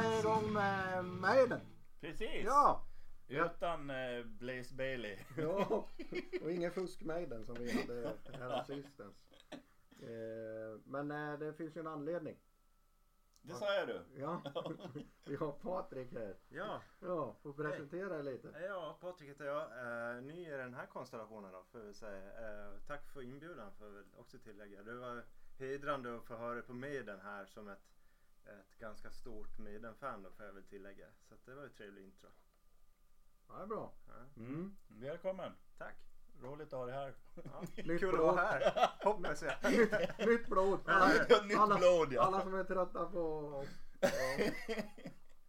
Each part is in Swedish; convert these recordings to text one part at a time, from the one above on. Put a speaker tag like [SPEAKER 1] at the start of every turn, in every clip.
[SPEAKER 1] säga igång med Maiden.
[SPEAKER 2] Precis!
[SPEAKER 1] Ja,
[SPEAKER 2] Utan eh, Blaze Bailey.
[SPEAKER 1] ja. Och ingen fusk-Maiden som vi hade här sistens. Eh, Men eh, det finns ju en anledning.
[SPEAKER 2] Det säger du.
[SPEAKER 1] Ja, vi har Patrik här.
[SPEAKER 3] Ja,
[SPEAKER 1] Ja, får presentera dig lite.
[SPEAKER 3] ja Patrik heter jag. Eh, ny i den här konstellationen då, får vi säga. Eh, tack för inbjudan får jag väl också tillägga. Det var hedrande att få höra på Maiden här som ett, ett ganska stort Maiden-fan då får jag väl tillägga. Så att det var ju trevlig intro.
[SPEAKER 1] Ja, det är bra.
[SPEAKER 3] Ja.
[SPEAKER 1] Mm.
[SPEAKER 2] Välkommen!
[SPEAKER 3] Tack!
[SPEAKER 2] Roligt att ha dig här.
[SPEAKER 3] Ja.
[SPEAKER 1] Nytt
[SPEAKER 3] Kul att
[SPEAKER 1] blod.
[SPEAKER 3] vara här, hoppas jag.
[SPEAKER 1] Nytt, nytt blod.
[SPEAKER 2] Nytt
[SPEAKER 1] alla,
[SPEAKER 2] blod, ja.
[SPEAKER 1] alla som är trötta på oss. Ja.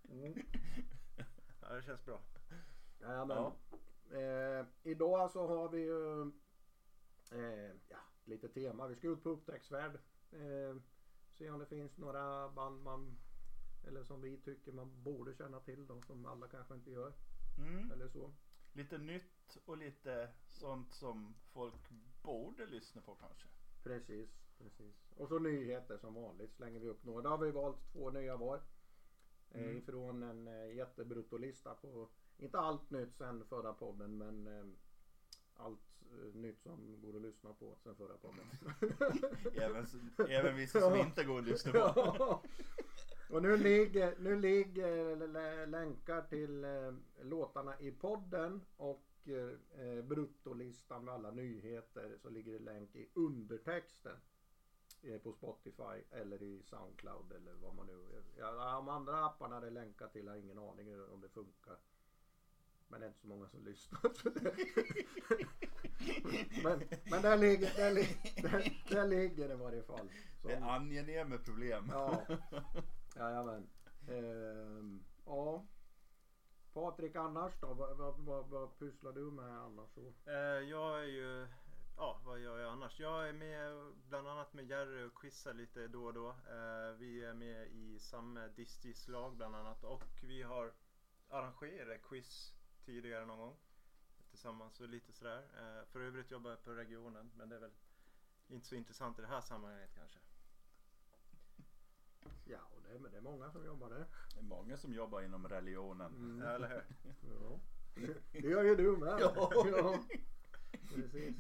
[SPEAKER 1] Mm.
[SPEAKER 3] Ja, det känns bra.
[SPEAKER 1] Jajamän.
[SPEAKER 2] Ja.
[SPEAKER 1] Eh, idag så har vi ju eh, ja, lite tema. Vi ska ut på upptäcktsfärd. Eh, se om det finns några band man eller som vi tycker man borde känna till då som alla kanske inte gör.
[SPEAKER 2] Mm.
[SPEAKER 1] Eller så.
[SPEAKER 2] Lite nytt och lite sånt som folk borde lyssna på kanske.
[SPEAKER 1] Precis, precis. Och så nyheter som vanligt slänger vi upp några. Då har vi valt två nya var. Eh,
[SPEAKER 2] Mm.
[SPEAKER 1] ifrån en eh, jättebrutolista på, inte allt nytt sen förra podden men eh, allt nytt som går att lyssna på sen förra podden.
[SPEAKER 2] Även, även vissa som
[SPEAKER 1] Ja.
[SPEAKER 2] inte går att lyssna på.
[SPEAKER 1] Ja. Och nu ligger, nu ligger länkar till eh, låtarna i podden och eh, bruttolistan med alla nyheter så ligger det länk i undertexten. eh, På Spotify eller i Soundcloud eller vad man nu... Ja, de andra apparna det länkar till har ingen aning om det funkar. Men det är inte så många som lyssnar. Så det... men, men där ligger, där, li- där, där ligger det i varje fall. Som-
[SPEAKER 2] Det är angenäma problem.
[SPEAKER 1] Ja, jajamän. Ehm, ja. Patrik annars då? Vad, vad, vad, vad pysslar du med annars? Så?
[SPEAKER 3] Eh, jag är ju, ja vad gör jag annars? Jag är med bland annat med Jerry och quizar lite då och då. Eh, vi är med i samma Distis-lag bland annat och vi har arrangerat quiz tidigare någon gång. Tillsammans och lite sådär. Eh, för övrigt jobbar jag på regionen men det är väl inte så intressant i det här sammanhanget kanske.
[SPEAKER 1] Ja, och det, är, men det är många som jobbar där.
[SPEAKER 2] Det är många som jobbar inom religionen.
[SPEAKER 1] Mm.
[SPEAKER 3] Eller hur?
[SPEAKER 1] Ja. Det gör ju du med.
[SPEAKER 2] Ja.
[SPEAKER 1] ja. Precis.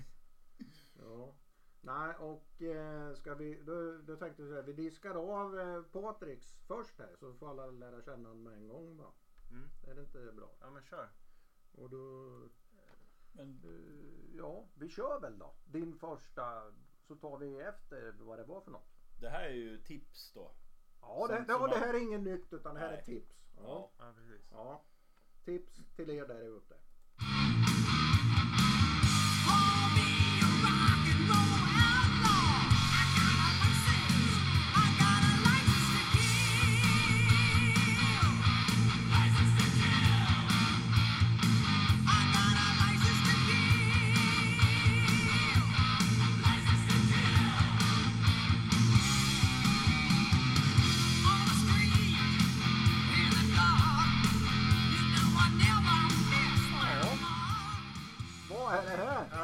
[SPEAKER 1] Ja. Nej, och eh, ska vi, då, då tänkte jag vi diskar av eh, Patriks först här så får alla lära känna honom med en gång va.
[SPEAKER 3] Mm.
[SPEAKER 1] Är det inte bra?
[SPEAKER 3] Ja men kör.
[SPEAKER 1] Och då
[SPEAKER 2] Men
[SPEAKER 1] Eh, Ja, vi kör väl då. Din första så tar vi efter vad det var för något.
[SPEAKER 2] det här är ju tips då.
[SPEAKER 1] Ja, det, det, och det här är inget nytt utan det här är tips. Ja.
[SPEAKER 2] Ja.
[SPEAKER 3] Ja precis.
[SPEAKER 1] ja. Tips till er där ute.
[SPEAKER 4] Call me a rock and roll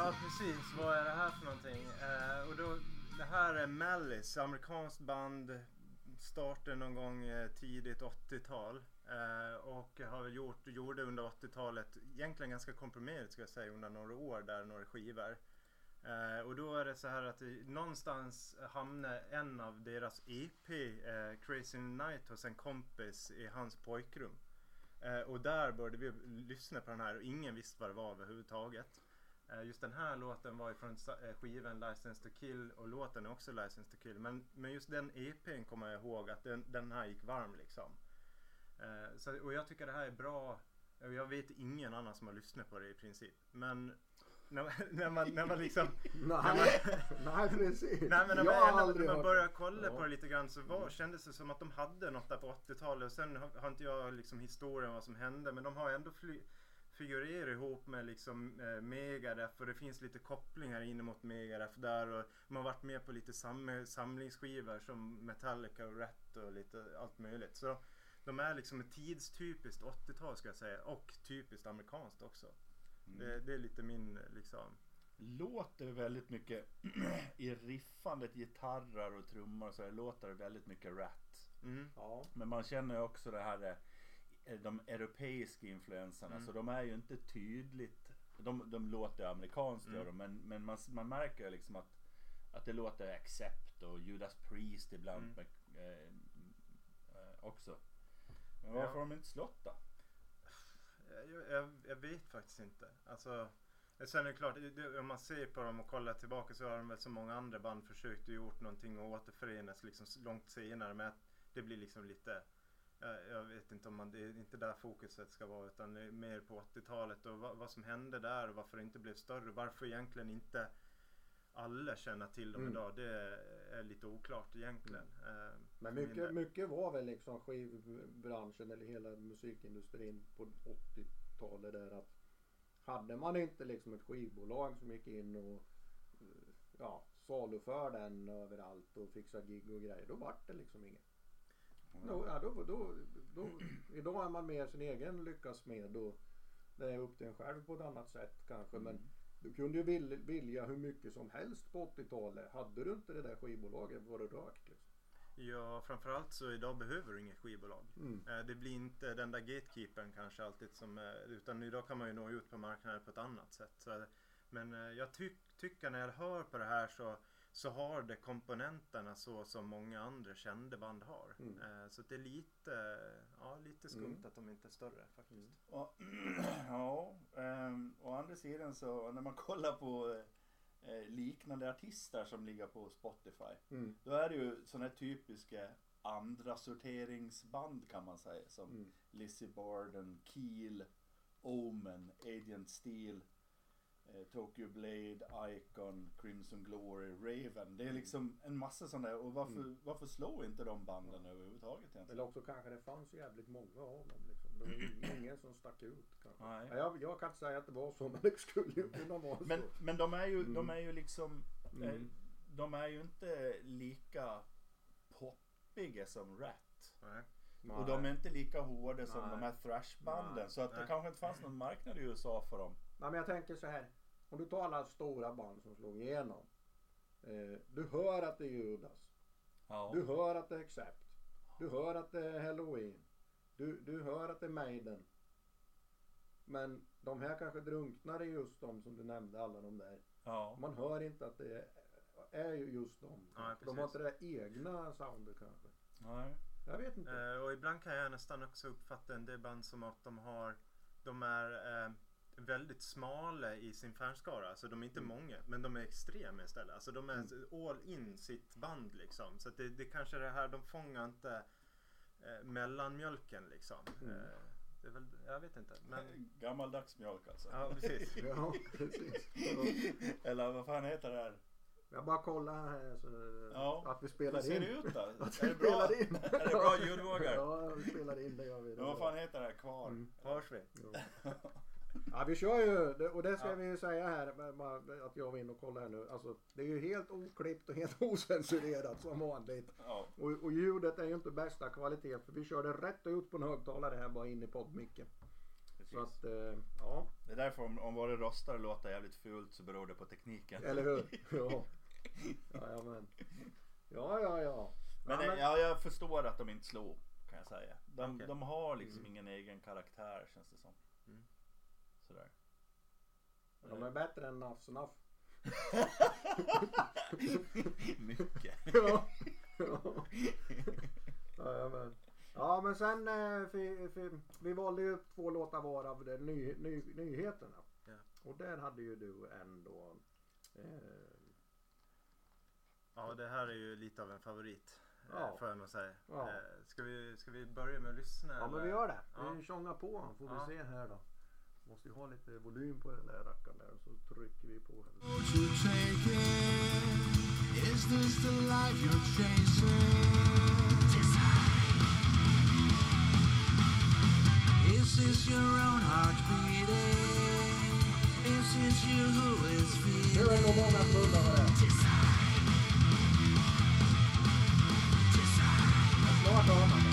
[SPEAKER 3] Ja precis, vad är det här för någonting? Eh, och då, det här är Malice, amerikanskt band. Startade någon gång eh, tidigt 80-tal. Eh, och har gjort, gjorde under 80-talet, egentligen ganska komprimerat ska jag säga, under några år där, några skivor. Eh, och då är det så här att det, någonstans hamnar en av deras EP, eh, Crazy Night, hos en kompis i hans pojkrum. Eh, och där började vi lyssna på den här och ingen visste vad det var överhuvudtaget. Eh, Just den här låten var ifrån sa- eh, skivan License to Kill och låten är också License to Kill. Men, men just den EPn kommer jag ihåg att den, den här gick varm liksom. Eh, Så, och jag tycker det här är bra. Jag vet ingen annan som har lyssnat på det i princip. Men när, när, man, när man liksom...
[SPEAKER 1] Nej, nej precis.
[SPEAKER 3] Nej men när man,
[SPEAKER 1] aldrig
[SPEAKER 3] när man börjar kolla
[SPEAKER 1] Ja.
[SPEAKER 3] på det lite grann så var, kändes det som att de hade något där på 80-talet. Och sen har, har inte jag liksom historien vad som hände. Men de har ändå fly, figurerar ihop med liksom eh, Megadeth och det finns lite kopplingar in mot Megadeth där. Och man har varit med på lite sam, samlingsskivor som Metallica och Rat och lite allt möjligt. Så de är liksom ett tidstypiskt 80-tal ska jag säga. Och typiskt amerikanskt också. Det, det är lite min liksom...
[SPEAKER 2] låter väldigt mycket i riffandet gitarrer och trummor och så där, låter det väldigt mycket rat.
[SPEAKER 3] Mm.
[SPEAKER 1] Ja.
[SPEAKER 2] Men man känner ju också det här eh, de europeiska influenserna.
[SPEAKER 3] Mm.
[SPEAKER 2] Så de är ju inte tydligt. De, de låter amerikanskt
[SPEAKER 3] Mm.
[SPEAKER 2] gör de, men, men man, man märker ju liksom att, att det låter Accept och Judas Priest ibland
[SPEAKER 3] Mm.
[SPEAKER 2] med, eh, eh, också. Men varför
[SPEAKER 3] Ja.
[SPEAKER 2] har de inte slått då?
[SPEAKER 3] Jag, jag, jag vet faktiskt inte. Alltså, sen är det klart, om man ser på dem och kollar tillbaka så har de väl som många andra band försökt och gjort någonting och återförenas liksom långt senare. Men det blir liksom lite, jag, jag vet inte om man, det är inte där fokuset ska vara utan det är mer på 80-talet och vad, vad som hände där och varför det inte blev större. Varför egentligen inte alla känner till dem
[SPEAKER 1] Mm.
[SPEAKER 3] idag. Det är lite oklart egentligen. eh,
[SPEAKER 1] Men mycket, mycket var väl liksom skivbranschen eller hela musikindustrin på 80-talet där att hade man inte liksom ett skivbolag som gick in och eh, ja, saluför den överallt och fixar gig och grejer då vart det liksom inget. Då, ja, då, då, då, idag är man mer sin egen lyckas med och det är upp till en själv på ett annat sätt kanske men du kunde ju vil, vilja hur mycket som helst på 80-talet. Hade du inte det där skivbolaget var det rökt liksom.
[SPEAKER 3] Ja, framförallt så idag behöver du inget skivbolag.
[SPEAKER 1] Mm.
[SPEAKER 3] Eh, Det blir inte den där gatekeepern kanske alltid som, eh, utan idag kan man ju nå ut på marknaden på ett annat sätt. Så, men eh, jag tyck, tycker när jag hör på det här så, så har det komponenterna så som många andra kända band har.
[SPEAKER 1] Mm.
[SPEAKER 3] Eh, Så det är lite, ja, lite skumt
[SPEAKER 1] Mm.
[SPEAKER 3] att de inte är större faktiskt.
[SPEAKER 2] Och, ja, um, å andra sidan så när man kollar på eh, liknande artister som ligger på Spotify.
[SPEAKER 1] Mm.
[SPEAKER 2] Då är det ju sådana här typiska andra sorteringsband kan man säga. Som
[SPEAKER 1] Mm.
[SPEAKER 2] Lizzie Borden, Keel, Omen, Agent Steel, Tokyo Blade, Icon, Crimson Glory, Raven. Det är liksom en massa sådana där. Och varför,
[SPEAKER 1] Mm.
[SPEAKER 2] varför slår inte de banden överhuvudtaget egentligen?
[SPEAKER 1] Eller också kanske det fanns jävligt många av dem. Liksom. Det var ingen som stack ut. Kanske.
[SPEAKER 2] Nej.
[SPEAKER 1] Ja, Jag, jag kan inte säga att det var så men det skulle ju kunna vara
[SPEAKER 2] Men,
[SPEAKER 1] så.
[SPEAKER 2] men de är ju, de
[SPEAKER 1] Mm.
[SPEAKER 2] är ju liksom eh,
[SPEAKER 1] Mm.
[SPEAKER 2] De är ju inte lika poppiga som Rat.
[SPEAKER 3] Nej.
[SPEAKER 2] Och de är inte lika hårda som
[SPEAKER 1] Nej.
[SPEAKER 2] de här thrashbanden. Så att det kanske inte fanns någon marknad i USA för dem.
[SPEAKER 1] Nej, men jag tänker så här. Om du tar alla stora band som slog igenom. Eh, du hör att det är Judas.
[SPEAKER 2] Ja.
[SPEAKER 1] Du hör att det är Accept. Du hör att det är Halloween. Du, du hör att det är Maiden. Men de här kanske drunknar i just de som du nämnde, alla de där.
[SPEAKER 2] ja.
[SPEAKER 1] Man hör inte att det är, är ju just de.
[SPEAKER 3] Ja,
[SPEAKER 1] de har inte det där egna soundet kanske.
[SPEAKER 2] Nej.
[SPEAKER 1] Jag vet inte.
[SPEAKER 3] Eh, och ibland kan jag nästan också uppfatta en del band som att de har De är eh, väldigt smala i sin fanskara. Alltså de är inte många men de är extrema istället. Alltså de är all in sitt band liksom. Så att det, det kanske är det här, de fångar inte eh, mellanmjölken liksom.
[SPEAKER 1] Mm.
[SPEAKER 3] Eh, det är väl, jag vet inte. Men,
[SPEAKER 2] Gammaldags mjölk alltså.
[SPEAKER 3] ja precis.
[SPEAKER 1] Ja, precis.
[SPEAKER 2] Eller vad fan heter det här?
[SPEAKER 1] Jag bara kollar här så
[SPEAKER 2] Ja.
[SPEAKER 1] att vi
[SPEAKER 2] Hur
[SPEAKER 1] spelar
[SPEAKER 2] ser
[SPEAKER 1] in.
[SPEAKER 2] det ut då?
[SPEAKER 1] Att
[SPEAKER 2] Är
[SPEAKER 1] vi
[SPEAKER 2] det bra?
[SPEAKER 1] in.
[SPEAKER 2] Är det bra ljudvågor?
[SPEAKER 1] Ja, vi spelar in det gör vi.
[SPEAKER 2] Men vad fan heter det här kvar?
[SPEAKER 1] Mm.
[SPEAKER 3] Hörs vi?
[SPEAKER 1] Ja. Ja vi kör ju och det ska
[SPEAKER 2] Ja.
[SPEAKER 1] vi ju säga här att jag var inne och kollade här nu. Alltså det är ju helt oklippt och helt osensurerat som vanligt.
[SPEAKER 2] Ja.
[SPEAKER 1] Och, och ljudet är ju inte bästa kvalitet för vi körde rätt ut på en högtalare här bara in i poddmicken.
[SPEAKER 2] Precis.
[SPEAKER 1] Så att eh, ja,
[SPEAKER 2] Det är därför om, om våra röster låter jävligt fult så beror det på tekniken.
[SPEAKER 1] eller hur? Ja. Jajamän. Ja, ja, ja.
[SPEAKER 2] Men,
[SPEAKER 1] ja,
[SPEAKER 2] eh, ja, jag förstår att de inte slår kan jag säga. De,
[SPEAKER 3] Okej.
[SPEAKER 2] de har liksom
[SPEAKER 1] Mm.
[SPEAKER 2] ingen egen karaktär känns det som. Sådär.
[SPEAKER 1] De är bättre än Nafs Naff.
[SPEAKER 2] Mycket.
[SPEAKER 1] Ja. ja. Jajamän. Ja men sen eh, fi, fi, vi valde ju två låtar var av ny, ny, nyheterna.
[SPEAKER 3] Ja.
[SPEAKER 1] Och där hade ju du ändå eh,
[SPEAKER 3] Ja det här är ju lite av en favorit. eh,
[SPEAKER 1] Ja.
[SPEAKER 3] Får jag nog säga.
[SPEAKER 1] Ja.
[SPEAKER 3] Eh, Ska, vi, ska vi börja med att lyssna?
[SPEAKER 1] Ja men
[SPEAKER 3] eller?
[SPEAKER 1] vi gör det.
[SPEAKER 3] Ja.
[SPEAKER 1] Vi tjongar på får
[SPEAKER 3] Ja.
[SPEAKER 1] vi se här då. Måste ju ha lite volym på den där rackaren där så trycker vi på här.
[SPEAKER 4] Won't you take it? Is this the life you're chasing? Is this your own heart beating? Is this you who is
[SPEAKER 1] Nu är det nog
[SPEAKER 4] feeling?
[SPEAKER 1] många smullar med det. Snart hör man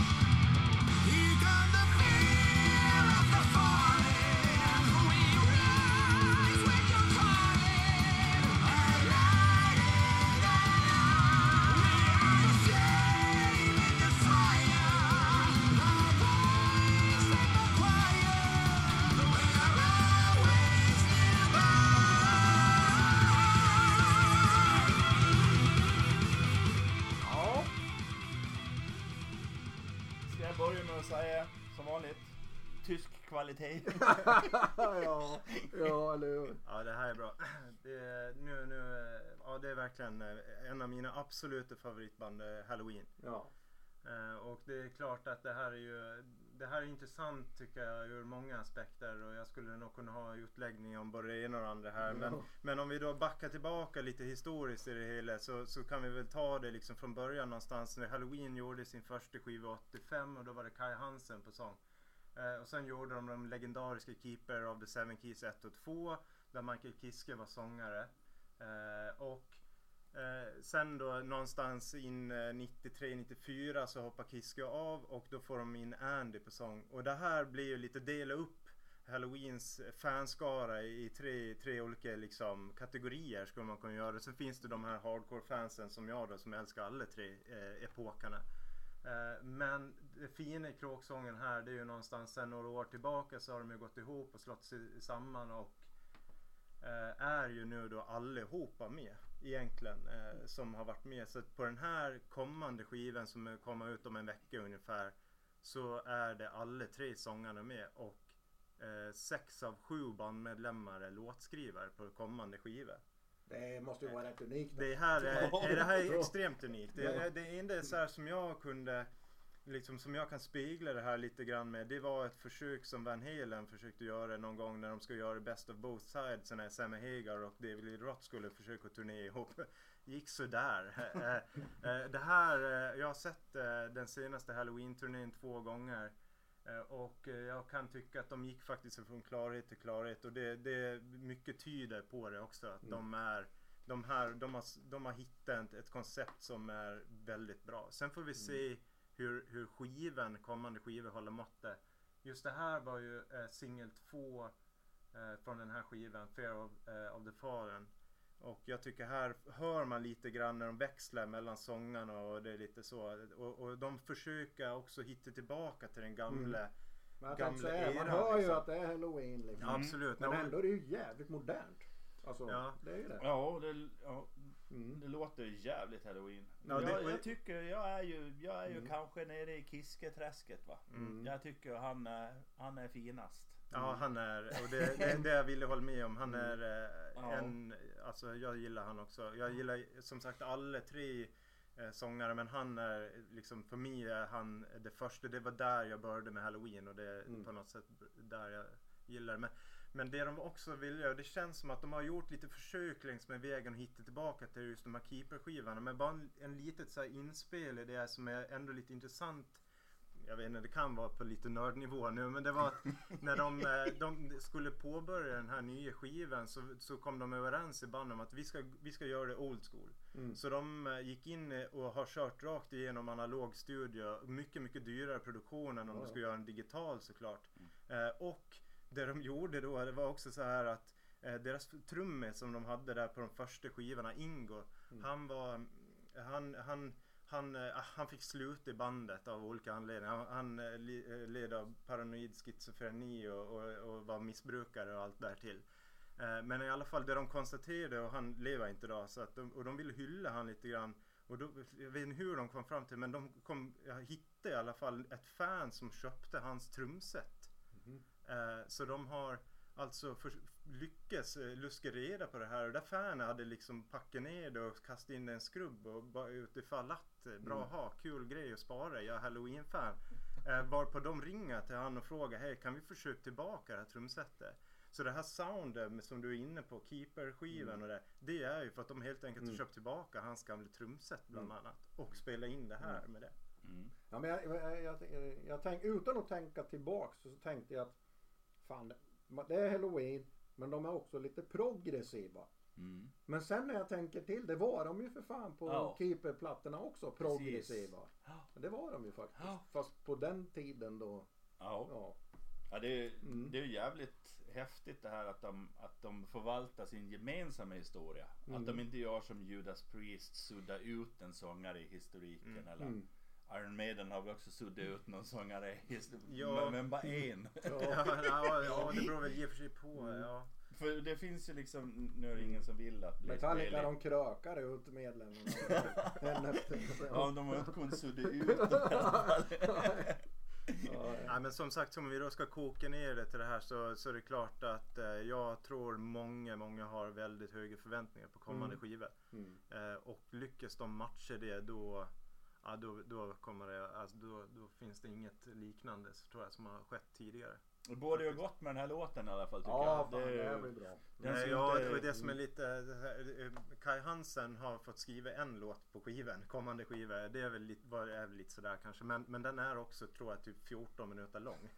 [SPEAKER 3] verkligen eh, en av mina absoluta favoritband, eh, Halloween.
[SPEAKER 1] Ja.
[SPEAKER 3] Eh, Och det är klart att det här är ju det här är intressant tycker jag ur många aspekter och jag skulle nog kunna ha utläggning om både det ena och det andra här. Men, men om vi då backar tillbaka lite historiskt i det hela så, så kan vi väl ta det liksom från början någonstans när Halloween gjorde sin första skiva 85 och då var det Kai Hansen på sång. Eh, och sen gjorde de de legendariska Keeper of the Seven Keys 1 och 2 där Michael Kiske var sångare. Eh, och Eh, sen då någonstans in eh, 93-94 så hoppar Kiske av och då får de in Andy på sång. Och det här blir ju lite dela upp Halloweens fanskara i tre, tre olika liksom, kategorier skulle man kunna göra. Sen finns det de här hardcore-fansen som jag då som älskar alla tre eh, epokerna. Eh, men det fina i kråksången här det är ju någonstans sen några år tillbaka så har de ju gått ihop och slått sig samman och eh, är ju nu då allihopa med egentligen eh, som har varit med. Så på den här kommande skivan som kommer ut om en vecka ungefär så är det alla tre sångarna med och eh, sex av sju bandmedlemmar är låtskrivare på kommande skiva.
[SPEAKER 1] Det måste ju vara rätt unikt.
[SPEAKER 3] Det här är, är, det här är extremt unikt. Det, det är inte så här som jag kunde Liksom som jag kan spegla det här lite grann med. Det var ett försök som Van Halen försökte göra någon gång när de skulle göra Best of Both Sides. När Sammy Hagar och David Lee Roth skulle försöka turnera ihop. Gick sådär. Eh, eh, det här, eh, jag har sett den senaste Halloween-turnén två gånger. Och jag kan tycka att de gick faktiskt från klarhet till klarhet och det, det mycket tyder på det också. Att de är de, här, de, har, de har hittat ett, ett koncept som är väldigt bra. Sen får vi se hur, hur skivan, kommande skivor håller måttet. Just det här var ju eh, singel två eh, från den här skivan, Fear of, eh, of the Fallen. Och jag tycker här hör man lite grann när de växlar mellan sångarna och det är lite så. Och, och de försöker också hitta tillbaka till den gamla.
[SPEAKER 1] Men jag
[SPEAKER 3] gamla
[SPEAKER 1] säga, man hör ju
[SPEAKER 3] liksom.
[SPEAKER 1] att det är halloween liksom.
[SPEAKER 3] Ja, absolut.
[SPEAKER 1] Men ändå är det ju jävligt modernt. Alltså,
[SPEAKER 3] Ja.
[SPEAKER 1] det är ju det.
[SPEAKER 2] Ja, det, ja,
[SPEAKER 1] Mm.
[SPEAKER 2] det låter jävligt halloween.
[SPEAKER 3] Ja, det-
[SPEAKER 2] jag, jag tycker, jag är ju, jag är ju
[SPEAKER 1] Mm.
[SPEAKER 2] kanske nere i Kisketräsket va.
[SPEAKER 3] Mm.
[SPEAKER 2] Jag tycker han är, han är finast.
[SPEAKER 3] Ja, han är, och det, det, det jag ville hålla med om. Han är eh,
[SPEAKER 2] Ja.
[SPEAKER 3] en, alltså jag gillar han också. Jag gillar som sagt alla tre eh, sångare men han är liksom, för mig är han det första. Det var där jag började med Halloween och det är
[SPEAKER 1] Mm.
[SPEAKER 3] på något sätt där jag gillar det. Men, men det de också vill göra, det känns som att de har gjort lite försök längs med vägen och hitta tillbaka till just de här Keeper-skivorna. Men bara en, en litet så inspel i det som är ändå lite intressant jag vet inte, det kan vara på lite nördnivå nu men det var att när de, eh, de skulle påbörja den här nya skivan så, så kom de överens i bandet om att vi ska, vi ska göra det old school.
[SPEAKER 1] Mm.
[SPEAKER 3] Så de eh, gick in och har kört rakt igenom analog studio. Mycket, mycket dyrare produktion än om
[SPEAKER 1] Ja,
[SPEAKER 3] de skulle göra en digital såklart. Eh, och det de gjorde då, det var också så här att eh, deras trummis som de hade där på de första skivorna, Ingo,
[SPEAKER 1] Mm.
[SPEAKER 3] han var, han, han han, eh, han fick sluta i bandet av olika anledningar. Han, han eh, eh, led av paranoid schizofreni och, och, och var missbrukare och allt därtill. Eh, Men i alla fall det de konstaterade och han lever inte idag så att de, och de ville hylla han lite grann. Och då, jag vet inte hur de kom fram till men de kom, jag hittade i alla fall ett fan som köpte hans trumset. Eh, Så de har alltså för, lyckats eh, luska reda på det här och där fanen hade liksom packat ner det och kastat in en skrubb och bara utifall att eh, bra
[SPEAKER 1] Mm.
[SPEAKER 3] ha, kul grej att spara, jag är halloween-fan. Eh, varpå de ringer till han och frågar, hej kan vi försöka tillbaka det här trumsetet? Så det här soundet som du är inne på, Keeper-skivan och det, det är ju för att de helt enkelt har
[SPEAKER 1] Mm.
[SPEAKER 3] köpt tillbaka hans gamla trumset bland
[SPEAKER 1] Mm.
[SPEAKER 3] annat och spelat in det här med det.
[SPEAKER 2] Mm.
[SPEAKER 1] Ja, men jag, jag, jag, jag, jag tänk, utan att tänka tillbaks så tänkte jag att fan, det är halloween men de är också lite progressiva.
[SPEAKER 2] Mm.
[SPEAKER 1] Men sen när jag tänker till, det var de ju för fan på
[SPEAKER 2] Ja.
[SPEAKER 1] Keeper-plattorna också, progressiva.
[SPEAKER 2] Ja.
[SPEAKER 1] Det var de ju faktiskt.
[SPEAKER 2] Ja.
[SPEAKER 1] Fast på den tiden då,
[SPEAKER 2] Ja.
[SPEAKER 1] ja.
[SPEAKER 2] Ja, det, är,
[SPEAKER 1] Mm.
[SPEAKER 2] det är ju jävligt häftigt det här att de, att de förvaltar sin gemensamma historia.
[SPEAKER 1] Mm.
[SPEAKER 2] Att de inte gör som Judas Priest, sudda ut en sångare i historiken.
[SPEAKER 3] Mm.
[SPEAKER 2] Eller
[SPEAKER 1] Mm.
[SPEAKER 2] Iron Maiden har väl också suddat ut någon sångare.
[SPEAKER 3] Ja.
[SPEAKER 2] Men, bara en.
[SPEAKER 1] Ja.
[SPEAKER 3] Ja, ja, ja, det beror väl i och för sig på.
[SPEAKER 1] Mm.
[SPEAKER 3] Ja.
[SPEAKER 2] För det finns ju liksom, nu är det ingen som vill att Blaze
[SPEAKER 1] Metallica de krökar ut medlemmarna.
[SPEAKER 2] Ja, de har inte kunnat sudda ut.
[SPEAKER 1] Ja,
[SPEAKER 3] Nej, men som sagt, om vi då ska koka ner det till det här så, så är det klart att eh, jag tror många, många har väldigt höga förväntningar på kommande
[SPEAKER 1] Mm.
[SPEAKER 3] skivor.
[SPEAKER 1] Mm.
[SPEAKER 3] Eh, och lyckas de matcha det då, ja, då, då, kommer det, alltså, då, då finns det inget liknande tror jag som har skett tidigare.
[SPEAKER 2] Det borde ju gått med den här låten i alla fall tycker
[SPEAKER 1] Ja,
[SPEAKER 2] jag.
[SPEAKER 1] fan,
[SPEAKER 2] Det
[SPEAKER 1] det
[SPEAKER 2] är ju-
[SPEAKER 1] blir bra.
[SPEAKER 2] Den
[SPEAKER 3] Nej, ja,
[SPEAKER 2] inte-
[SPEAKER 3] det är det som är lite, det Kai Hansen har fått skriva en låt på skivan, kommande skiva. Det är väl lite, var, är väl lite sådär kanske. Men, men den är också, tror jag, typ 14 minuter lång.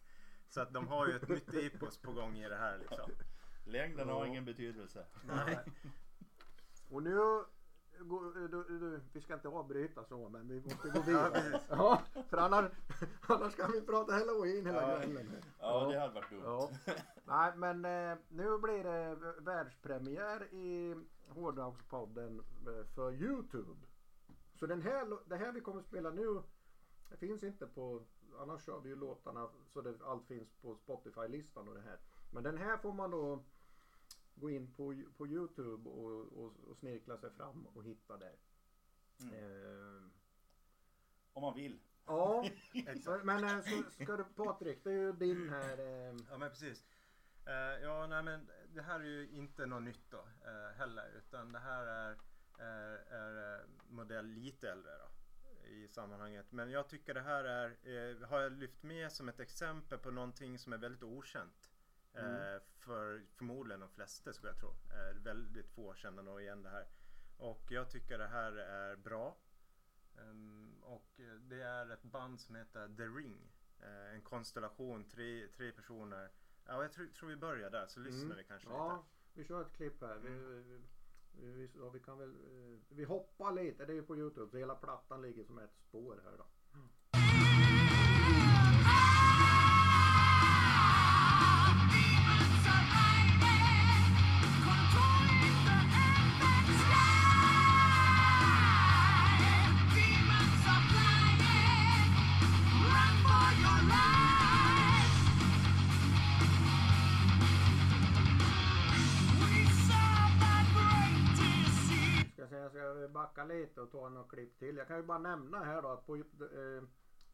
[SPEAKER 3] Så att de har ju ett nytt epos på gång i det här liksom.
[SPEAKER 2] Längden har ingen betydelse.
[SPEAKER 3] Nej.
[SPEAKER 1] Och nu, går- du, du, vi ska inte avbryta så men vi måste gå
[SPEAKER 3] Ja,
[SPEAKER 1] vidare. Ja, för annars, annars kan vi prata halloween hela
[SPEAKER 2] Ja.
[SPEAKER 1] kvällen.
[SPEAKER 2] Ja, det hade varit dumt.
[SPEAKER 1] Ja. Nej men eh, nu blir det världspremiär i Hårdrockspodden eh, för Youtube. Så den här, det här vi kommer att spela nu det finns inte på, annars kör vi ju låtarna så det, allt finns på Spotify-listan och det här. Men den här får man då gå in på, på Youtube och, och, och snirkla sig fram och hitta där.
[SPEAKER 2] Mm.
[SPEAKER 1] Eh,
[SPEAKER 2] Om man vill.
[SPEAKER 1] ja, men eh, så ska du Patrik, det är ju din här. Eh,
[SPEAKER 3] Ja men precis. Eh, ja nej men det här är ju inte något nytt då eh, heller utan det här är, är, är modell lite äldre då i sammanhanget. Men jag tycker det här är, eh, har jag lyft med som ett exempel på någonting som är väldigt okänt. Eh,
[SPEAKER 1] Mm.
[SPEAKER 3] för förmodligen de flesta skulle jag tro. Eh, väldigt få känner nog igen det här. Och jag tycker det här är bra. Ehm, och det är ett band som heter The Ring. Eh, en konstellation, tre, tre personer. Ja, jag tror, tror vi börjar där så lyssnar
[SPEAKER 1] Mm.
[SPEAKER 3] vi kanske
[SPEAKER 1] Ja,
[SPEAKER 3] lite.
[SPEAKER 1] vi kör ett klipp här. Vi, vi, vi, ja, vi kan väl, vi hoppar lite, det är ju på Youtube. Så hela plattan ligger som ett spår här då. Backa lite och ta några klipp till. Jag kan ju bara nämna här då att på, eh,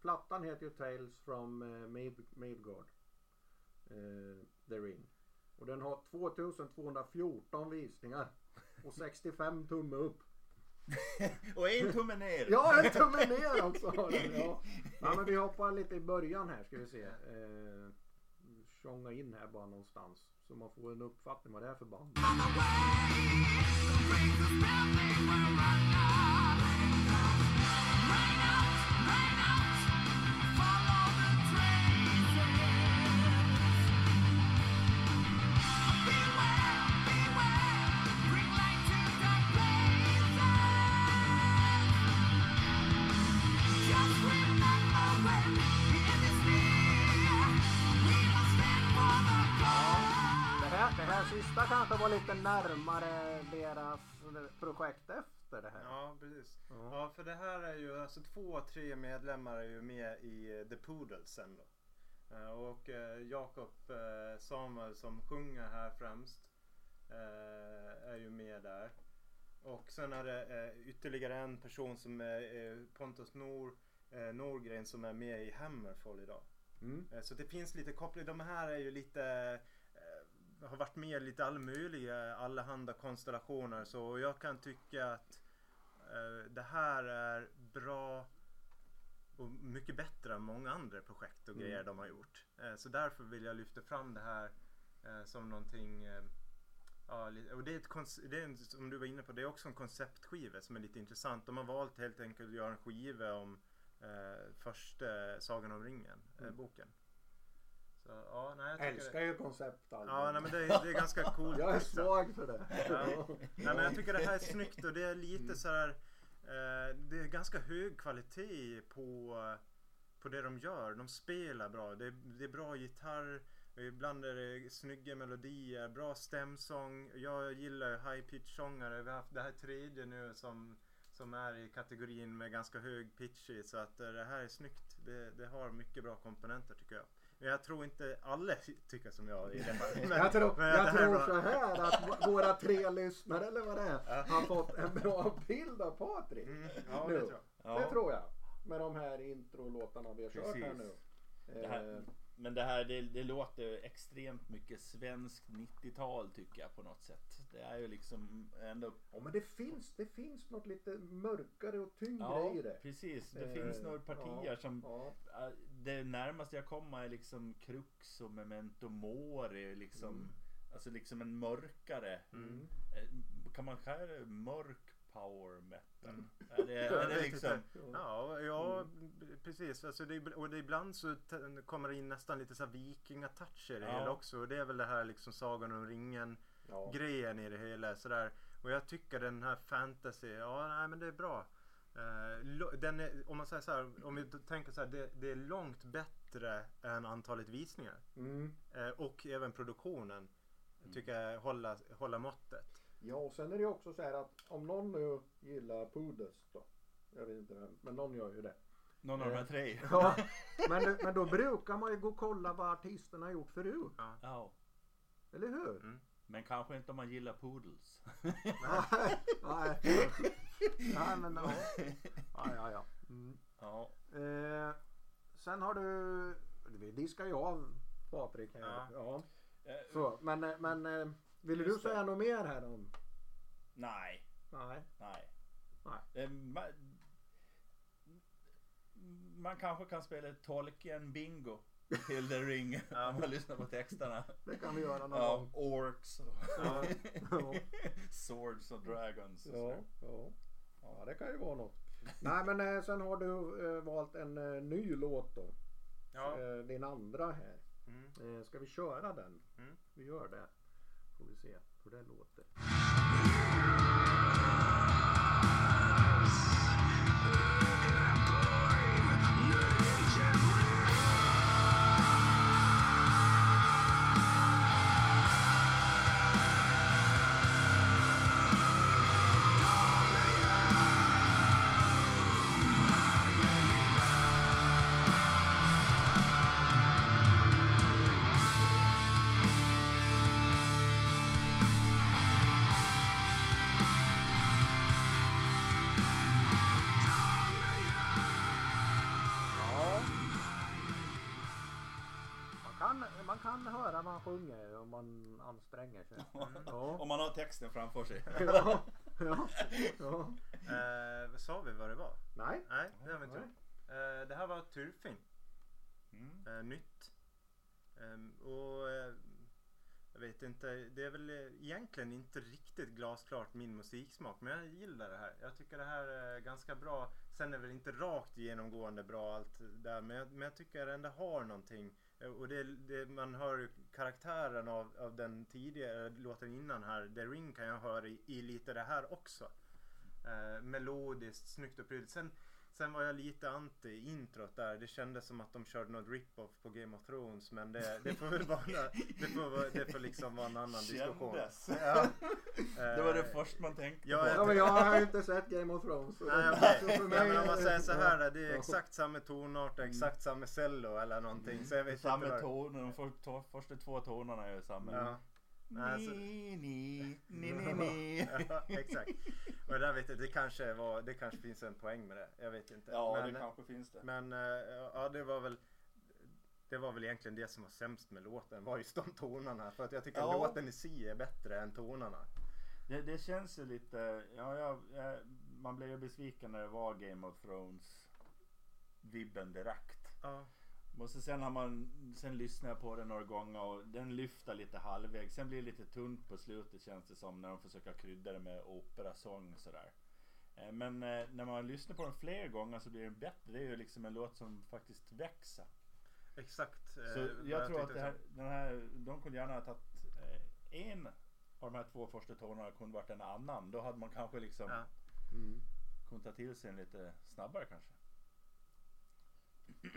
[SPEAKER 1] plattan heter ju Tales from eh, Mid- Midgard. Eh, The Ring. Och den har 2214 visningar. Och 65 tumme upp.
[SPEAKER 2] Och en tumme ner.
[SPEAKER 1] Ja, en tumme ner den. Ja. ja, men vi hoppar lite i början här ska vi se. Eh, tjonga in här bara någonstans. Så man får en uppfattning vad det är för band. Sista kanske var lite närmare deras projekt efter det här.
[SPEAKER 3] Ja, precis.
[SPEAKER 1] Ja.
[SPEAKER 3] Ja, för det här är ju, alltså två, tre medlemmar är ju med i eh, The Poodles sen då. Eh, Och eh, Jakob Samuel som sjunger här främst är ju med där. Och sen är det ytterligare en person som är Pontus Nor, Norgren som är med i Hammerfall idag.
[SPEAKER 1] Mm.
[SPEAKER 3] Så det finns lite koppling. De här är ju lite har varit med i lite all möjliga allehanda konstellationer så jag kan tycka att eh, det här är bra och mycket bättre än många andra projekt och
[SPEAKER 1] Mm.
[SPEAKER 3] grejer de har gjort. Eh, så därför vill jag lyfta fram det här eh, som någonting eh, Ja, och det är, ett det är en, som du var inne på, det är också en konceptskiva som är lite intressant. De har valt helt enkelt att göra en skiva om eh, första Sagan om ringen, eh,
[SPEAKER 1] Mm.
[SPEAKER 3] Så ja, nej jag
[SPEAKER 1] Älskar ju konceptalbum.
[SPEAKER 3] Ja, nej, men det, är- det är ganska coolt.
[SPEAKER 1] Jag är
[SPEAKER 3] liksom.
[SPEAKER 1] svag för det.
[SPEAKER 3] Ja. Nej, men jag tycker det här är snyggt och det är lite så här. Eh, det är ganska hög kvalitet på, på det de gör. De spelar bra. Det det är bra gitarr. Ibland är det snygga melodier, bra stämsång. Jag gillar ju high pitch sångare. Vi har haft det här tredje nu som, som är i kategorin med ganska hög pitch i. Så att eh, det här är snyggt. Det, det har mycket bra komponenter tycker jag. Men jag tror inte alla tycker som jag i det fallet. Men-
[SPEAKER 1] jag tror,
[SPEAKER 3] men
[SPEAKER 1] jag
[SPEAKER 3] det här är
[SPEAKER 1] tror
[SPEAKER 3] bra.
[SPEAKER 1] så här att våra tre lyssnare eller vad det är
[SPEAKER 3] Ja.
[SPEAKER 1] har fått en bra bild av Patrik.
[SPEAKER 3] Mm, ja,
[SPEAKER 1] Nu.
[SPEAKER 3] det tror jag.
[SPEAKER 2] Ja.
[SPEAKER 1] Det tror jag. Med de här introlåtarna vi har kört här nu.
[SPEAKER 2] Det här,
[SPEAKER 1] Eh,
[SPEAKER 2] men det här det, det låter extremt mycket svenskt 90-tal tycker jag på något sätt. Det är ju liksom ändå...
[SPEAKER 1] Ja men det finns, det finns något lite mörkare och tyngre
[SPEAKER 2] Ja,
[SPEAKER 1] i det.
[SPEAKER 2] precis. Det
[SPEAKER 1] Eh,
[SPEAKER 2] finns några partier
[SPEAKER 1] ja,
[SPEAKER 2] som...
[SPEAKER 1] Ja.
[SPEAKER 2] Det närmaste jag kommer är liksom Crux och Memento Mori. Liksom, Alltså liksom en mörkare.
[SPEAKER 1] Mm.
[SPEAKER 2] Eh, Kan man kalla det mörk power metal? Är det, är det liksom...
[SPEAKER 3] Ja, ja precis. Alltså det, och det, ibland så kommer det in nästan lite så här vikingatoucher i det
[SPEAKER 2] Ja.
[SPEAKER 3] hela också. Och det är väl det här liksom Sagan om ringen
[SPEAKER 1] Ja.
[SPEAKER 3] grejen i det hela. Sådär. Och jag tycker den här fantasy, ja nej men det är bra. Eh, den är, om man säger så här, om vi tänker så här, det, det är långt bättre än antalet visningar.
[SPEAKER 1] Mm.
[SPEAKER 3] Eh, och även produktionen tycker jag hålla, hålla måttet.
[SPEAKER 1] Ja och sen är det också så här att om någon nu gillar Pudes då. Jag vet inte vem, men någon gör ju det.
[SPEAKER 2] Någon av de här tre.
[SPEAKER 1] Ja, men, men då brukar man ju gå och kolla vad artisterna har gjort förut.
[SPEAKER 2] Ja.
[SPEAKER 1] Eller hur?
[SPEAKER 3] Mm.
[SPEAKER 2] Men kanske inte om man gillar poodles.
[SPEAKER 1] Nej, nej. Nej men ja. Ja, ja, ja. Mm.
[SPEAKER 2] Ja.
[SPEAKER 1] Eh, sen har du, vi diskar ju av Patrik här.
[SPEAKER 3] Ja.
[SPEAKER 1] Ja.
[SPEAKER 2] Eh,
[SPEAKER 1] Så, men, eh, men eh, vill du säga något mer här om?
[SPEAKER 2] Nej.
[SPEAKER 1] Nej.
[SPEAKER 2] Nej.
[SPEAKER 1] Nej.
[SPEAKER 2] Man, man kanske kan spela Tolkien bingo till The Ring om man lyssnar på texterna.
[SPEAKER 1] Det kan vi göra någon
[SPEAKER 2] Ja,
[SPEAKER 1] gång.
[SPEAKER 2] orks och
[SPEAKER 1] Ja. Ja.
[SPEAKER 2] swords och dragons. Och
[SPEAKER 1] Ja, ja. Ja, det kan ju vara något. Nej men eh, sen har du eh, valt en eh, ny låt då.
[SPEAKER 3] Ja.
[SPEAKER 1] Eh, din andra här.
[SPEAKER 3] Mm.
[SPEAKER 1] Eh, ska vi köra den?
[SPEAKER 3] Mm.
[SPEAKER 1] Vi gör det. Får vi se hur det låter. Kan, höra man sjunger om man anstränger sig. Ja.
[SPEAKER 2] Om man har texten framför sig.
[SPEAKER 1] Ja. Ja. Ja.
[SPEAKER 3] Eh, vad sa vi vad det var?
[SPEAKER 1] Nej.
[SPEAKER 3] Nej, det har vi inte gjort. Eh, det här var Turfing.
[SPEAKER 2] Mm.
[SPEAKER 3] Eh, nytt. Ehm, och eh, jag vet inte, det är väl egentligen inte riktigt glasklart min musiksmak. Men jag gillar det här. Jag tycker det här är ganska bra. Sen är det väl inte rakt genomgående bra allt där. Men jag, men jag tycker det ändå har någonting. Eh, och det, det, man hör karaktären av, av den tidigare låten innan här. The Ring kan jag höra i, i lite det här också. Eh, melodiskt, snyggt och prydligt. Sen, sen var jag lite anti introt där. Det kändes som att de körde något rip-off på Game of Thrones. Men det, det får väl vara, det får, vara- det får liksom vara en annan diskussion.
[SPEAKER 2] Kändes.
[SPEAKER 3] Ja.
[SPEAKER 2] Det var det
[SPEAKER 3] Eh,
[SPEAKER 2] första man tänkte
[SPEAKER 3] Ja,
[SPEAKER 2] på.
[SPEAKER 1] Ja, men jag har ju inte sett Game of Thrones. så
[SPEAKER 3] Nej,
[SPEAKER 1] så för
[SPEAKER 3] Ja,
[SPEAKER 1] mig
[SPEAKER 3] men om man
[SPEAKER 1] är-
[SPEAKER 3] säger så här, det är
[SPEAKER 1] Ja.
[SPEAKER 3] exakt samma tonart och exakt samma cello eller någonting. Så jag vet
[SPEAKER 2] Samma toner, de för, första två tonerna är ju samma.
[SPEAKER 3] Ja. Nej, så-
[SPEAKER 2] Ni, ni, ni, ni,
[SPEAKER 3] ja, exakt. Och där vet jag, det kanske var, det kanske finns en poäng med det. Jag vet inte.
[SPEAKER 2] Ja,
[SPEAKER 3] men,
[SPEAKER 2] det kanske finns det.
[SPEAKER 3] men eh, ja, det var väl det var väl egentligen det som var sämst med låten, var just de tonerna. För att jag tycker
[SPEAKER 2] Ja.
[SPEAKER 3] låten i sig är bättre än tonerna.
[SPEAKER 2] Det, det känns ju lite, ja, ja, ja, man blev ju besviken när det var Game of Thrones vibben direkt.
[SPEAKER 3] Ja.
[SPEAKER 2] Och så sen har man, sen lyssnar jag på den några gånger och den lyfter lite halvvägs. Sen blir det lite tunt på slutet känns det som när de försöker krydda det med operasång sådär. Eh, Men eh, när man lyssnar på den fler gånger så blir den bättre. Det är ju liksom en låt som faktiskt växer.
[SPEAKER 3] Exakt. eh,
[SPEAKER 2] Så jag tror att här, den här, de kunde gärna ha tagit en av de här två första tonerna kunde varit en annan. Då hade man kanske liksom
[SPEAKER 3] Ja.
[SPEAKER 1] Mm.
[SPEAKER 2] kunnat ta till sig den lite snabbare kanske.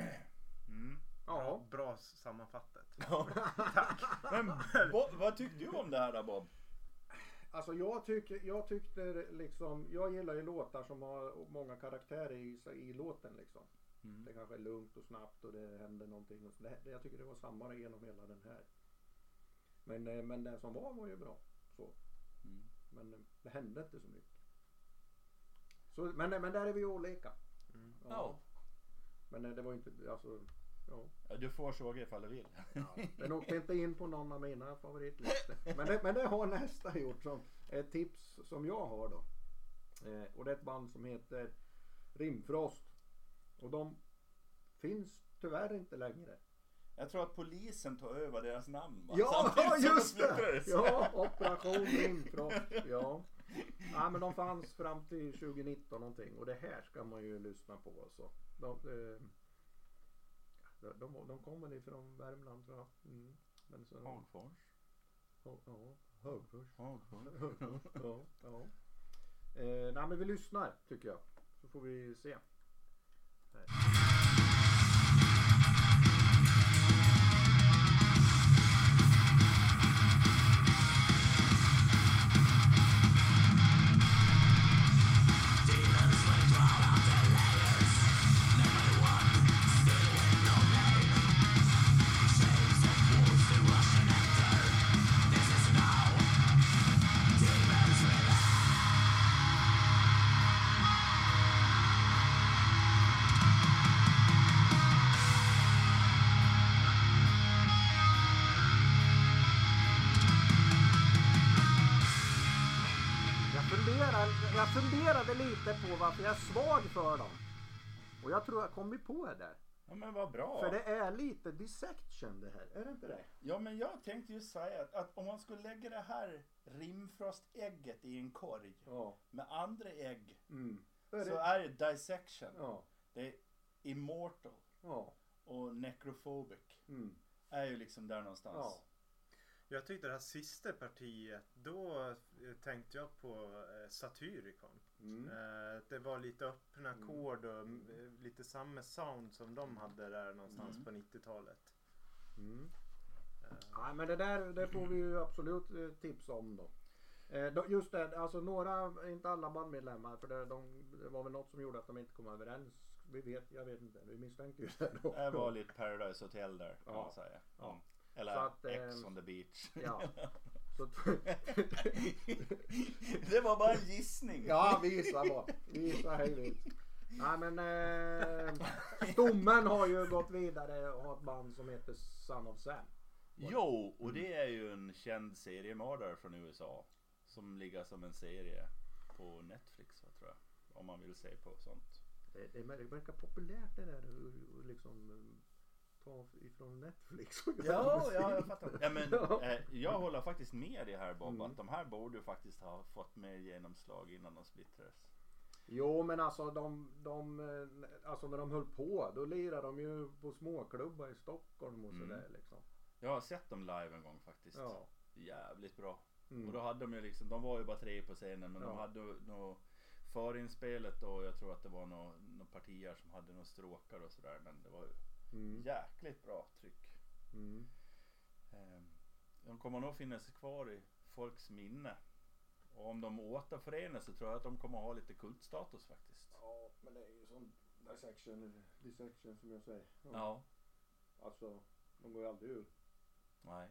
[SPEAKER 2] Mm.
[SPEAKER 1] Ja.
[SPEAKER 3] Bra sammanfattat.
[SPEAKER 2] Men Bob, vad tyckte du om det här då Bob?
[SPEAKER 1] Alltså jag, tycker, jag tyckte liksom, jag gillar ju låtar som har många karaktärer i, i låten liksom.
[SPEAKER 2] Mm.
[SPEAKER 1] Det kanske är lugnt och snabbt och det händer någonting. Och så det, jag tycker det var samma genom hela den här. Men, eh, men den som var var ju bra. Så.
[SPEAKER 2] Mm.
[SPEAKER 1] Men eh, det hände inte så mycket. Så, men, men där är vi ju olika.
[SPEAKER 3] Mm.
[SPEAKER 2] Ja.
[SPEAKER 1] Men eh, det var inte, alltså, Ja.
[SPEAKER 2] Ja, du får såga ifall du vill.
[SPEAKER 1] Den åkte inte in på någon av mina favoritlistor. Men det, men det har nästa gjort som ett tips som jag har då. Eh, och det är ett band som heter Rimfrost. Och de finns tyvärr inte längre.
[SPEAKER 2] Jag tror att polisen tog över deras namn va?
[SPEAKER 1] Ja,
[SPEAKER 2] Samtidigt
[SPEAKER 1] just det! Ja, Operation Rimfrost. Ja. ja, men de fanns fram till 2019 någonting. Och det här ska man ju lyssna på alltså. De, eh, de, de, kommer ifrån Värmland tror jag. Mm. Men så,
[SPEAKER 2] Hagfors.
[SPEAKER 1] Ja, ja, Högfors.
[SPEAKER 2] Hagfors.
[SPEAKER 1] ja, ja. Eh, nej men vi lyssnar tycker jag. Så får vi se. Jag, funderade lite på varför jag är svag för dem. Och jag tror jag kommit på det där.
[SPEAKER 2] Ja men vad bra.
[SPEAKER 1] För det är lite dissection det här. Är det inte det?
[SPEAKER 2] Ja men jag tänkte ju säga att, att om man skulle lägga det här rimfrostägget i en korg
[SPEAKER 1] Ja.
[SPEAKER 2] med andra ägg
[SPEAKER 1] Mm. Är
[SPEAKER 2] så
[SPEAKER 1] det?
[SPEAKER 2] är det dissection.
[SPEAKER 1] Ja.
[SPEAKER 2] Det är immortal
[SPEAKER 1] Ja.
[SPEAKER 2] och necrophobic.
[SPEAKER 1] Mm.
[SPEAKER 2] Är ju liksom där någonstans.
[SPEAKER 1] Ja.
[SPEAKER 3] Jag tyckte det här sista partiet, då eh, tänkte jag på eh, Satyricon.
[SPEAKER 1] Mm.
[SPEAKER 3] Eh, det var lite öppna ackord och eh, lite samma sound som de hade där någonstans
[SPEAKER 2] Mm.
[SPEAKER 3] på 90-talet.
[SPEAKER 1] Mm.
[SPEAKER 3] Eh,
[SPEAKER 1] Nej men det där det får vi ju absolut eh, tips om då. Eh, Just det, alltså några, inte alla bandmedlemmar för det, de, det var väl något som gjorde att de inte kom överens. Vi vet, jag vet inte, vi misstänker ju det då.
[SPEAKER 2] Det var lite Paradise Hotel där kan
[SPEAKER 1] Ja.
[SPEAKER 2] man säga.
[SPEAKER 1] Ja.
[SPEAKER 2] Eller
[SPEAKER 1] Så att,
[SPEAKER 2] X
[SPEAKER 1] ehm,
[SPEAKER 2] on the beach.
[SPEAKER 1] Ja.
[SPEAKER 2] Det var bara en gissning.
[SPEAKER 1] ja, visa bara. Visa hej vilt. Nej men eh, Stommen har ju gått vidare och har ett band som heter Son of Sam.
[SPEAKER 2] Jo, och det är ju en känd seriemördare från USA. Som ligger som en serie på Netflix va, tror jag. Om man vill se på sånt.
[SPEAKER 1] Det, det verkar populärt det där liksom ta ifrån Netflix. och göra
[SPEAKER 2] Ja,
[SPEAKER 1] musik.
[SPEAKER 2] ja jag fattar. Ja, men,
[SPEAKER 1] Ja.
[SPEAKER 2] eh, jag håller faktiskt med dig här Bob.
[SPEAKER 1] Mm.
[SPEAKER 2] Att de här borde ju faktiskt ha fått mer genomslag innan de splittrades.
[SPEAKER 1] Jo men alltså de, de, eh, alltså när de höll på då lirade de ju på småklubbar i Stockholm och
[SPEAKER 2] Mm.
[SPEAKER 1] sådär liksom.
[SPEAKER 2] Jag har sett dem live en gång faktiskt.
[SPEAKER 1] Ja.
[SPEAKER 2] Jävligt bra.
[SPEAKER 1] Mm.
[SPEAKER 2] Och då hade de ju liksom, de var ju bara tre på scenen men de
[SPEAKER 1] Ja.
[SPEAKER 2] hade nog förinspelet och jag tror att det var några nå partier som hade några stråkar och sådär. Men det var ju
[SPEAKER 1] Mm.
[SPEAKER 2] jäkligt bra tryck.
[SPEAKER 1] Mm.
[SPEAKER 2] Ehm, De kommer nog finnas kvar i folks minne. Och om de återförenas så tror jag att de kommer ha lite kultstatus faktiskt.
[SPEAKER 1] Ja men det är ju sån dissection, dissection som jag säger.
[SPEAKER 2] Ja.
[SPEAKER 1] Alltså de går ju aldrig ur.
[SPEAKER 2] Nej.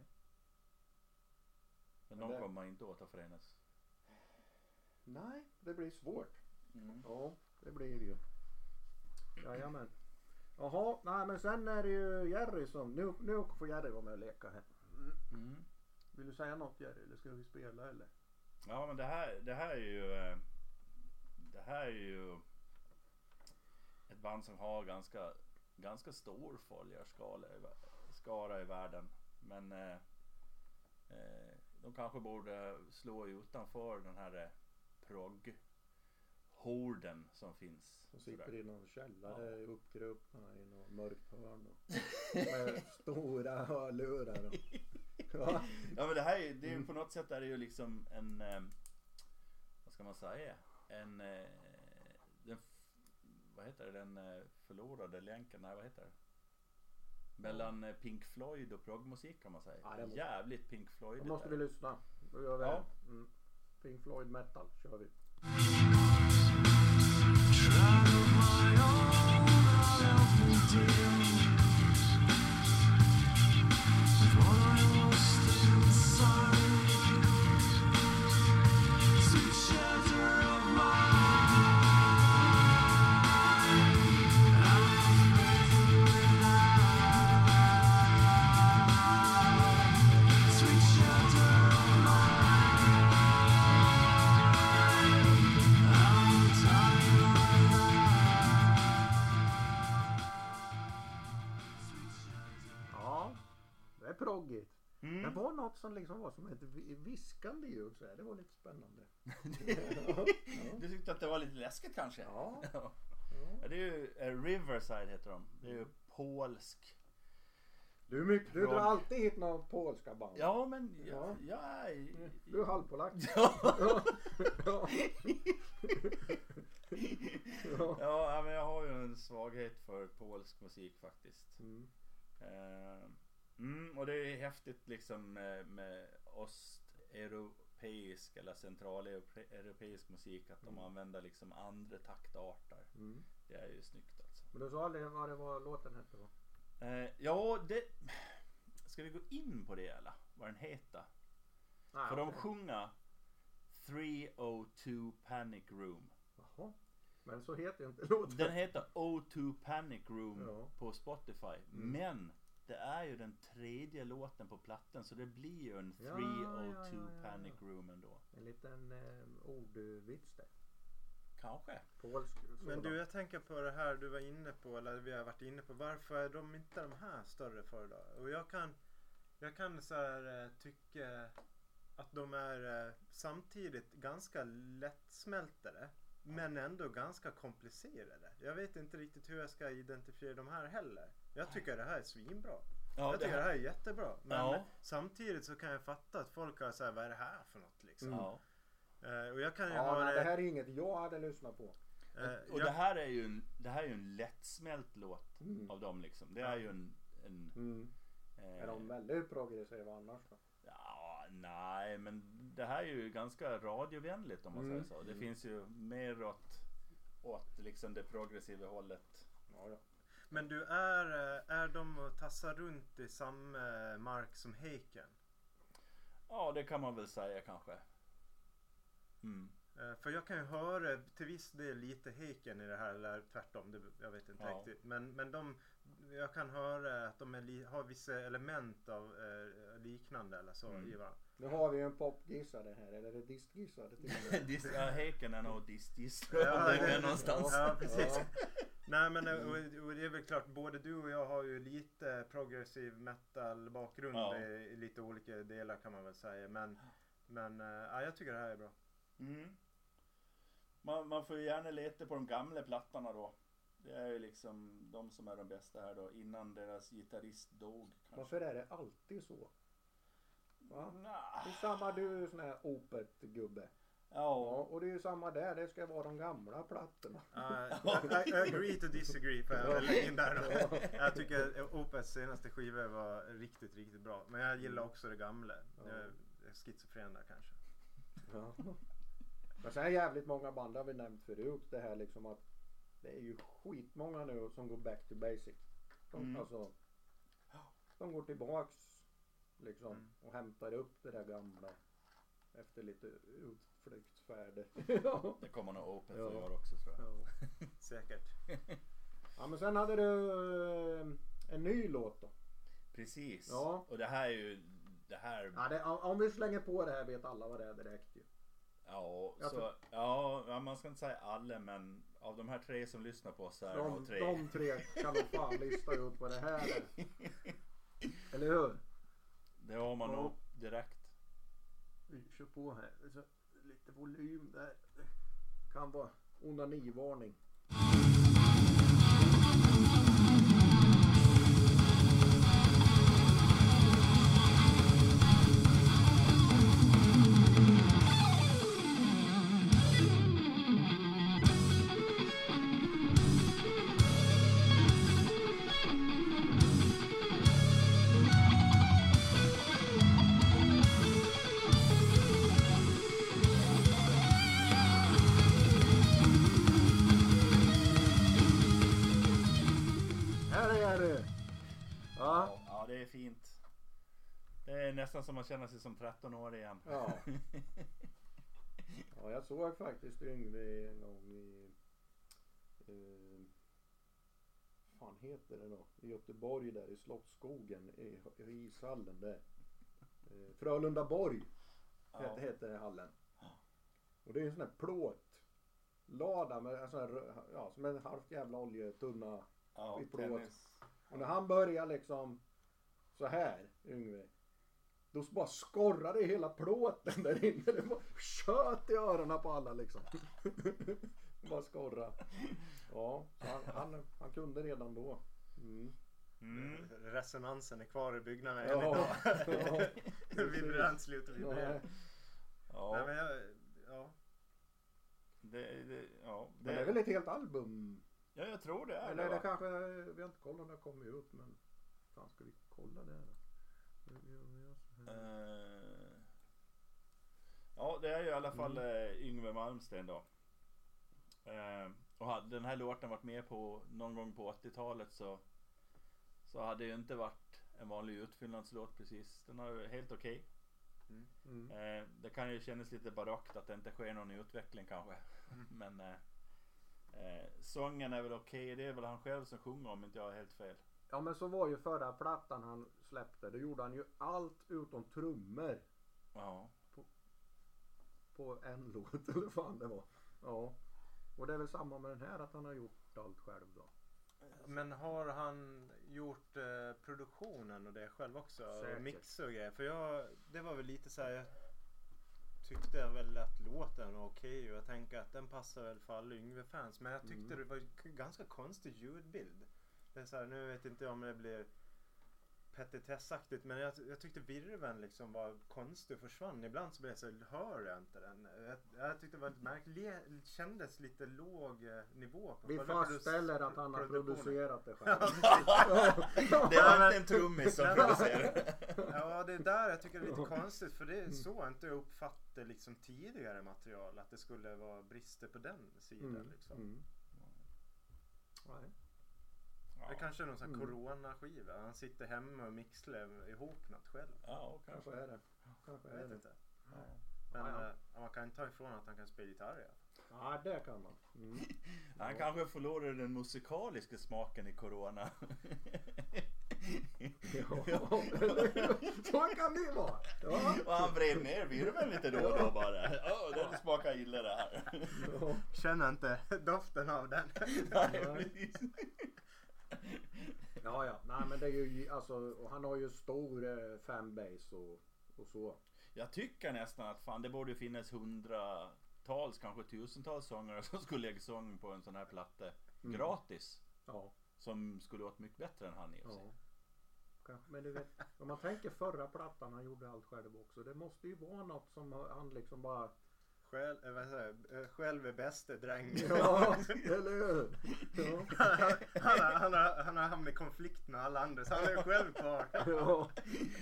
[SPEAKER 2] Men
[SPEAKER 1] Men
[SPEAKER 2] de
[SPEAKER 1] det-
[SPEAKER 2] kommer inte återförenas.
[SPEAKER 1] Nej det blir svårt.
[SPEAKER 2] Mm.
[SPEAKER 1] Ja det blir det ju. Jajamän. Jaha, nej men sen är det ju Jerry som, nu, nu får Jerry vara med och leka här.
[SPEAKER 2] Mm.
[SPEAKER 1] Vill du säga något Jerry eller ska vi spela eller?
[SPEAKER 2] Ja men det här, det här är ju eh, Det här är ju Ett band som har ganska Ganska stor följarskala i vä- skara i världen Men eh, eh, De kanske borde slå utanför den här eh, progg Horden som finns
[SPEAKER 1] Som sitter i någon källare uppkrupna i något mörkt hörn. Och, med stora hörlurar. Och, ja.
[SPEAKER 2] Ja men det här är, det är ju på något sätt är det ju liksom en eh, Vad ska man säga? En eh, den, Vad heter det? Den eh, förlorade länken? Nej vad heter det? Mellan Pink Floyd och proggmusik kan man säga.
[SPEAKER 1] Ja, måste-
[SPEAKER 2] Jävligt Pink Floyd.
[SPEAKER 1] Då måste vi lyssna. Då gör vi
[SPEAKER 2] Ja.
[SPEAKER 1] Mm. Pink Floyd metal kör vi.
[SPEAKER 4] Trying to my
[SPEAKER 1] own, I'll help you deal. Var som ett vi- viskande ljud så här. Det var lite spännande.
[SPEAKER 2] Du tyckte att det var lite läskigt kanske?
[SPEAKER 1] Ja.
[SPEAKER 2] Ja.
[SPEAKER 1] Ja.
[SPEAKER 2] Ja, Det är ju eh, Riverside heter de. Det är ju polsk.
[SPEAKER 1] Du, mycket, du drar alltid hit några polska band.
[SPEAKER 2] Ja men
[SPEAKER 1] Ja.
[SPEAKER 2] jag, jag är...
[SPEAKER 1] Du är halvpolack.
[SPEAKER 2] Ja.
[SPEAKER 1] Ja. Ja. Ja.
[SPEAKER 2] ja men jag har ju en svaghet för polsk musik faktiskt.
[SPEAKER 1] Mm.
[SPEAKER 2] Eh, Mm, och det är häftigt liksom med, med östeuropeisk eller centraleuropeisk musik att de
[SPEAKER 1] Mm.
[SPEAKER 2] använder liksom andra taktarter.
[SPEAKER 1] Mm.
[SPEAKER 2] Det är ju snyggt alltså.
[SPEAKER 1] Men du sa aldrig vad det var låten hette va?
[SPEAKER 2] Eh, ja, det... Ska vi gå in på det eller? Vad den heter?
[SPEAKER 1] Nej,
[SPEAKER 2] För de sjunger 302 Panic Room.
[SPEAKER 1] Jaha. Men så heter inte låten.
[SPEAKER 2] Den heter O2 Panic Room
[SPEAKER 1] Ja.
[SPEAKER 2] på Spotify.
[SPEAKER 1] Mm.
[SPEAKER 2] Men det är ju den tredje låten på plattan så det blir ju en 302
[SPEAKER 1] Ja, ja, ja, ja,
[SPEAKER 2] Panic. Room ändå.
[SPEAKER 1] En liten eh, ordvits där.
[SPEAKER 2] Kanske.
[SPEAKER 1] Polsk
[SPEAKER 3] Men du, jag tänker på det här du var inne på, eller vi har varit inne på. Varför är de inte de här större för då? Och jag kan, jag kan så här, eh, tycka att de är eh, samtidigt ganska lättsmältade. Men ändå ganska komplicerade. Jag vet inte riktigt hur jag ska identifiera de här heller. Jag tycker det här är svinbra.
[SPEAKER 2] Ja,
[SPEAKER 3] jag tycker det här är jättebra. Men
[SPEAKER 2] Ja.
[SPEAKER 3] samtidigt så kan jag fatta att folk har såhär, vad är det här för något liksom?
[SPEAKER 1] Mm.
[SPEAKER 2] Ja.
[SPEAKER 3] Eh, och jag kan ju
[SPEAKER 1] Ja,
[SPEAKER 3] ha
[SPEAKER 1] nej,
[SPEAKER 3] det...
[SPEAKER 1] det här är inget jag hade lyssnat på.
[SPEAKER 3] eh,
[SPEAKER 2] Och
[SPEAKER 3] jag-
[SPEAKER 2] det här är ju en, det här är ju en lättsmält låt
[SPEAKER 1] Mm.
[SPEAKER 2] av dem liksom. Det är ju en... en
[SPEAKER 1] Mm.
[SPEAKER 2] eh,
[SPEAKER 1] Är de väldigt progressiva annars då?
[SPEAKER 2] Ja, nej, men det här är ju ganska radiovänligt om man
[SPEAKER 1] Mm.
[SPEAKER 2] säger så. Det finns ju mer åt, åt liksom det progressiva hållet.
[SPEAKER 1] Ja, ja.
[SPEAKER 3] Men du, är, eh, är de och tassar runt i samma mark som Heiken?
[SPEAKER 2] Ja, det kan man väl säga kanske. Mm.
[SPEAKER 3] Eh, För jag kan ju höra till viss del lite Heiken i det här, eller tvärtom, det, jag vet inte
[SPEAKER 2] Ja.
[SPEAKER 3] riktigt. Men, men de, jag kan höra att de li, har vissa element av eh, liknande eller så
[SPEAKER 2] Mm.
[SPEAKER 3] i varandra.
[SPEAKER 1] Nu har vi ju en popgissare här, eller är det distgissare till och med?
[SPEAKER 2] Dis, ja, Häken är nog dis-dis.
[SPEAKER 3] Ja,
[SPEAKER 2] det är någonstans.
[SPEAKER 3] Ja, precis.
[SPEAKER 1] Ja.
[SPEAKER 3] Nej men eh, och, och det är väl klart, både du och jag har ju lite progressiv metal bakgrund
[SPEAKER 2] Ja.
[SPEAKER 3] i, i lite olika delar kan man väl säga. Men, men eh, ja, jag tycker det här är bra.
[SPEAKER 2] Mm. Man, man får ju gärna leta på de gamla plattorna då. Det är ju liksom de som är de bästa här då innan deras gitarrist dog. Kanske.
[SPEAKER 1] Varför är det alltid så? Va?
[SPEAKER 2] Nja.
[SPEAKER 1] Det är samma, du är ju sån här opet-gubbe. Ja,
[SPEAKER 2] Ja.
[SPEAKER 1] och det är ju samma där, det ska vara de gamla plattorna.
[SPEAKER 3] Uh, I, I agree to disagree får jag lägga in där då. Jag tycker Opets senaste skiva var riktigt, riktigt bra. Men jag gillar också det gamla. Jag är schizofren där kanske.
[SPEAKER 1] Ja. Men sen är jävligt många band har vi nämnt förut det här liksom att det är ju skitmånga nu som går back to basic. De,
[SPEAKER 2] Mm.
[SPEAKER 1] alltså, de går tillbaks liksom
[SPEAKER 3] Mm.
[SPEAKER 1] och hämtar upp det där gamla efter lite utflyktsfärder.
[SPEAKER 2] Det kommer nog Open
[SPEAKER 1] Ja.
[SPEAKER 2] få göra också tror jag.
[SPEAKER 1] Ja.
[SPEAKER 3] Säkert.
[SPEAKER 1] ja men sen hade du eh, en ny låt då.
[SPEAKER 2] Precis.
[SPEAKER 1] Ja.
[SPEAKER 2] Och det här är ju det här.
[SPEAKER 1] Ja, det, om vi slänger på det här vet alla vad det är direkt ju.
[SPEAKER 2] Ja,
[SPEAKER 1] Jag
[SPEAKER 2] så,
[SPEAKER 1] tror-
[SPEAKER 2] ja, man ska inte säga alla men av de här tre som lyssnar på oss är
[SPEAKER 1] De,
[SPEAKER 2] nog tre.
[SPEAKER 1] de tre kan nog fan lista ut vad det här är. Eller hur?
[SPEAKER 2] Det har man nog direkt.
[SPEAKER 1] Vi kör på här. Lite volym där. Kan vara onanivarning. Ja.
[SPEAKER 2] Ja, det är fint. Det är nästan som man känner sig som 13 år igen.
[SPEAKER 1] Ja. Ja, jag såg faktiskt Yngve en gång i... Eh, fan heter det då? I Göteborg där i Slottsskogen i, i ishallen där. Eh, Frölundaborg
[SPEAKER 2] Ja.
[SPEAKER 1] heter, heter hallen. Och det är en sån här plåtlada med en sån här, ja, som en halvt jävla oljetunna.
[SPEAKER 2] Ja,
[SPEAKER 1] i plåt.
[SPEAKER 2] tennis.
[SPEAKER 1] Och när han börjar liksom så här Yngve. Då bara skorrade det hela plåten där inne. Det var kött i öronen på alla liksom. bara skorra. Ja, så han, han, han kunde redan då. Mm.
[SPEAKER 2] Mm.
[SPEAKER 3] Resonansen är kvar i byggnaden än
[SPEAKER 1] Ja,
[SPEAKER 3] idag.
[SPEAKER 1] ja,
[SPEAKER 3] Vibrant slutar vibrera.
[SPEAKER 1] Nej,
[SPEAKER 2] Ja,
[SPEAKER 3] Nej, men jag, ja.
[SPEAKER 2] det, det, ja,
[SPEAKER 1] Men det är väl ett helt album?
[SPEAKER 2] Ja, jag tror det är
[SPEAKER 1] Eller
[SPEAKER 2] det.
[SPEAKER 1] det kanske, vi har inte kollat när det kommer ut men fan ska vi kolla det då?
[SPEAKER 2] Eh, Ja, det är ju i alla fall
[SPEAKER 1] Mm.
[SPEAKER 2] eh, Yngve Malmsten då. Eh, och hade den här låten varit med på någon gång på 80-talet så så hade det ju inte varit en vanlig utfyllnadslåt precis. Den är helt okej.
[SPEAKER 1] Mm.
[SPEAKER 2] Eh, det kan ju kännas lite barockt att det inte sker någon utveckling kanske.
[SPEAKER 1] Mm.
[SPEAKER 2] Men eh, sången är väl okej. Det är väl han själv som sjunger om inte jag har helt fel.
[SPEAKER 1] Ja men så var ju förra plattan han släppte. Då gjorde han ju allt utom trummor
[SPEAKER 2] Ja.
[SPEAKER 1] på en låt eller vad fan det var. Ja. Och det är väl samma med den här att han har gjort allt själv då.
[SPEAKER 3] Men har han gjort eh, produktionen och det själv också?
[SPEAKER 1] Säkert.
[SPEAKER 3] Och mix och grejer? För jag, det var väl lite så här. Jag tyckte väl att låten var okej och jag tänker att den passar väl för alla Yngve-fans. Men jag tyckte
[SPEAKER 1] Mm.
[SPEAKER 3] det var ganska konstig ljudbild. Det är så här, nu vet inte jag om det blir petitessaktigt men jag, jag tyckte virveln liksom var konstig och försvann. Ibland så blev jag så hör jag inte den. Jag, jag tyckte det var lite märkligt. Kändes lite låg eh, nivå på
[SPEAKER 1] Vi fastställer att han har producerat det själv.
[SPEAKER 2] Det var inte en trummis som producerade.
[SPEAKER 3] Ja, det är där jag tycker det är lite konstigt för det är så jag inte uppfattar liksom tidigare material att det skulle vara brister på den sidan
[SPEAKER 1] Mm.
[SPEAKER 3] liksom.
[SPEAKER 1] Mm. Nej.
[SPEAKER 2] Ja.
[SPEAKER 3] Det kanske är någon sån här
[SPEAKER 1] Mm.
[SPEAKER 3] coronaskiva. Han sitter hemma och mixlar ihop något själv.
[SPEAKER 2] Ja, kanske.
[SPEAKER 1] Kanske är det. Kanske
[SPEAKER 3] Jag
[SPEAKER 1] är
[SPEAKER 3] vet
[SPEAKER 1] det.
[SPEAKER 3] inte.
[SPEAKER 2] Ja.
[SPEAKER 3] Men
[SPEAKER 1] Ja, ja.
[SPEAKER 3] eh, man kan inte ta ifrån att han kan spela gitarr fall.
[SPEAKER 1] Ja det kan man. Mm.
[SPEAKER 2] Han kanske förlorade den musikaliska smaken i corona.
[SPEAKER 1] Ja, så kan det ju vara. Ja.
[SPEAKER 2] Och han vred ner virveln lite då och då bara. Ja, den smakar illa det här.
[SPEAKER 1] Ja.
[SPEAKER 3] Känner inte doften av den.
[SPEAKER 2] Nej.
[SPEAKER 1] Ja, ja. Nej, men det är ju alltså, och han har ju stor eh, fanbase och, och så.
[SPEAKER 2] Jag tycker nästan att fan det borde finnas hundratals, kanske tusentals sångare som skulle lägga sång på en sån här platta
[SPEAKER 1] Mm.
[SPEAKER 2] gratis.
[SPEAKER 1] Ja,
[SPEAKER 2] Som skulle låta mycket bättre än han i och
[SPEAKER 1] ja. Kanske, men du vet, om man tänker förra plattan, han gjorde allt själv också. Det måste ju vara något som han liksom bara...
[SPEAKER 3] Själv, eh, vad säger, jag? Eh, själv är bäste dräng.
[SPEAKER 1] Ja, eller hur? Ja,
[SPEAKER 3] han, har, han, har, han har hamnat i konflikt med alla andra så han är själv kvar.
[SPEAKER 1] ja.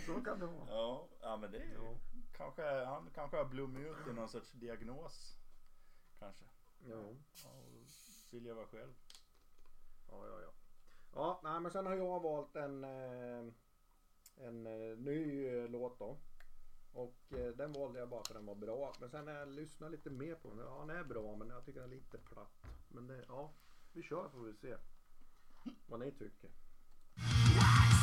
[SPEAKER 1] så kan det vara.
[SPEAKER 2] Ja, ja men det är
[SPEAKER 1] Ja.
[SPEAKER 2] kanske, han kanske har blommat ut i någon sorts diagnos. Kanske.
[SPEAKER 1] Ja,
[SPEAKER 2] Ja, vill jag vara själv.
[SPEAKER 1] ja, ja. Ja, ja nej, men sen har jag valt en, eh, en ny låt då. Och eh, den valde jag bara för den var bra. Men sen när jag lyssnar lite mer på den, ja den är bra men jag tycker den är lite platt. Men det, ja, vi kör får vi se vad ni tycker. Ja.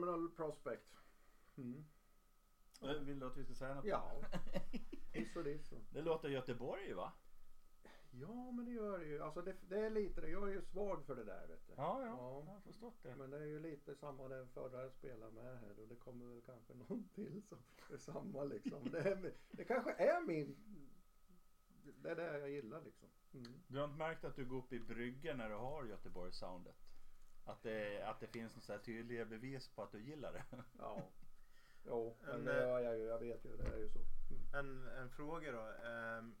[SPEAKER 1] Terminal Prospect. Mm.
[SPEAKER 2] Eh, Vill du att vi ska säga något?
[SPEAKER 1] Ja. Och diss. och-
[SPEAKER 2] Det låter Göteborg va?
[SPEAKER 1] Ja men det gör det ju. Alltså det, det är lite det. Jag är ju svag för det där vet du.
[SPEAKER 2] Ja, ja.
[SPEAKER 1] Ja.
[SPEAKER 2] Jag har förstått det.
[SPEAKER 1] Men det är ju lite samma den förra jag spelade med här och det kommer väl kanske någon till som är samma liksom. Det, är, det kanske är min... Det är det jag gillar liksom. Mm.
[SPEAKER 2] Du har inte märkt att du går upp i bryggen när du har Göteborgssoundet? Att det, att det finns några så här tydliga bevis på att du gillar det?
[SPEAKER 1] Ja. Jo, men
[SPEAKER 3] En,
[SPEAKER 1] det gör jag ju. Jag vet ju. Det är ju så. Mm.
[SPEAKER 3] En, en fråga då. ehm,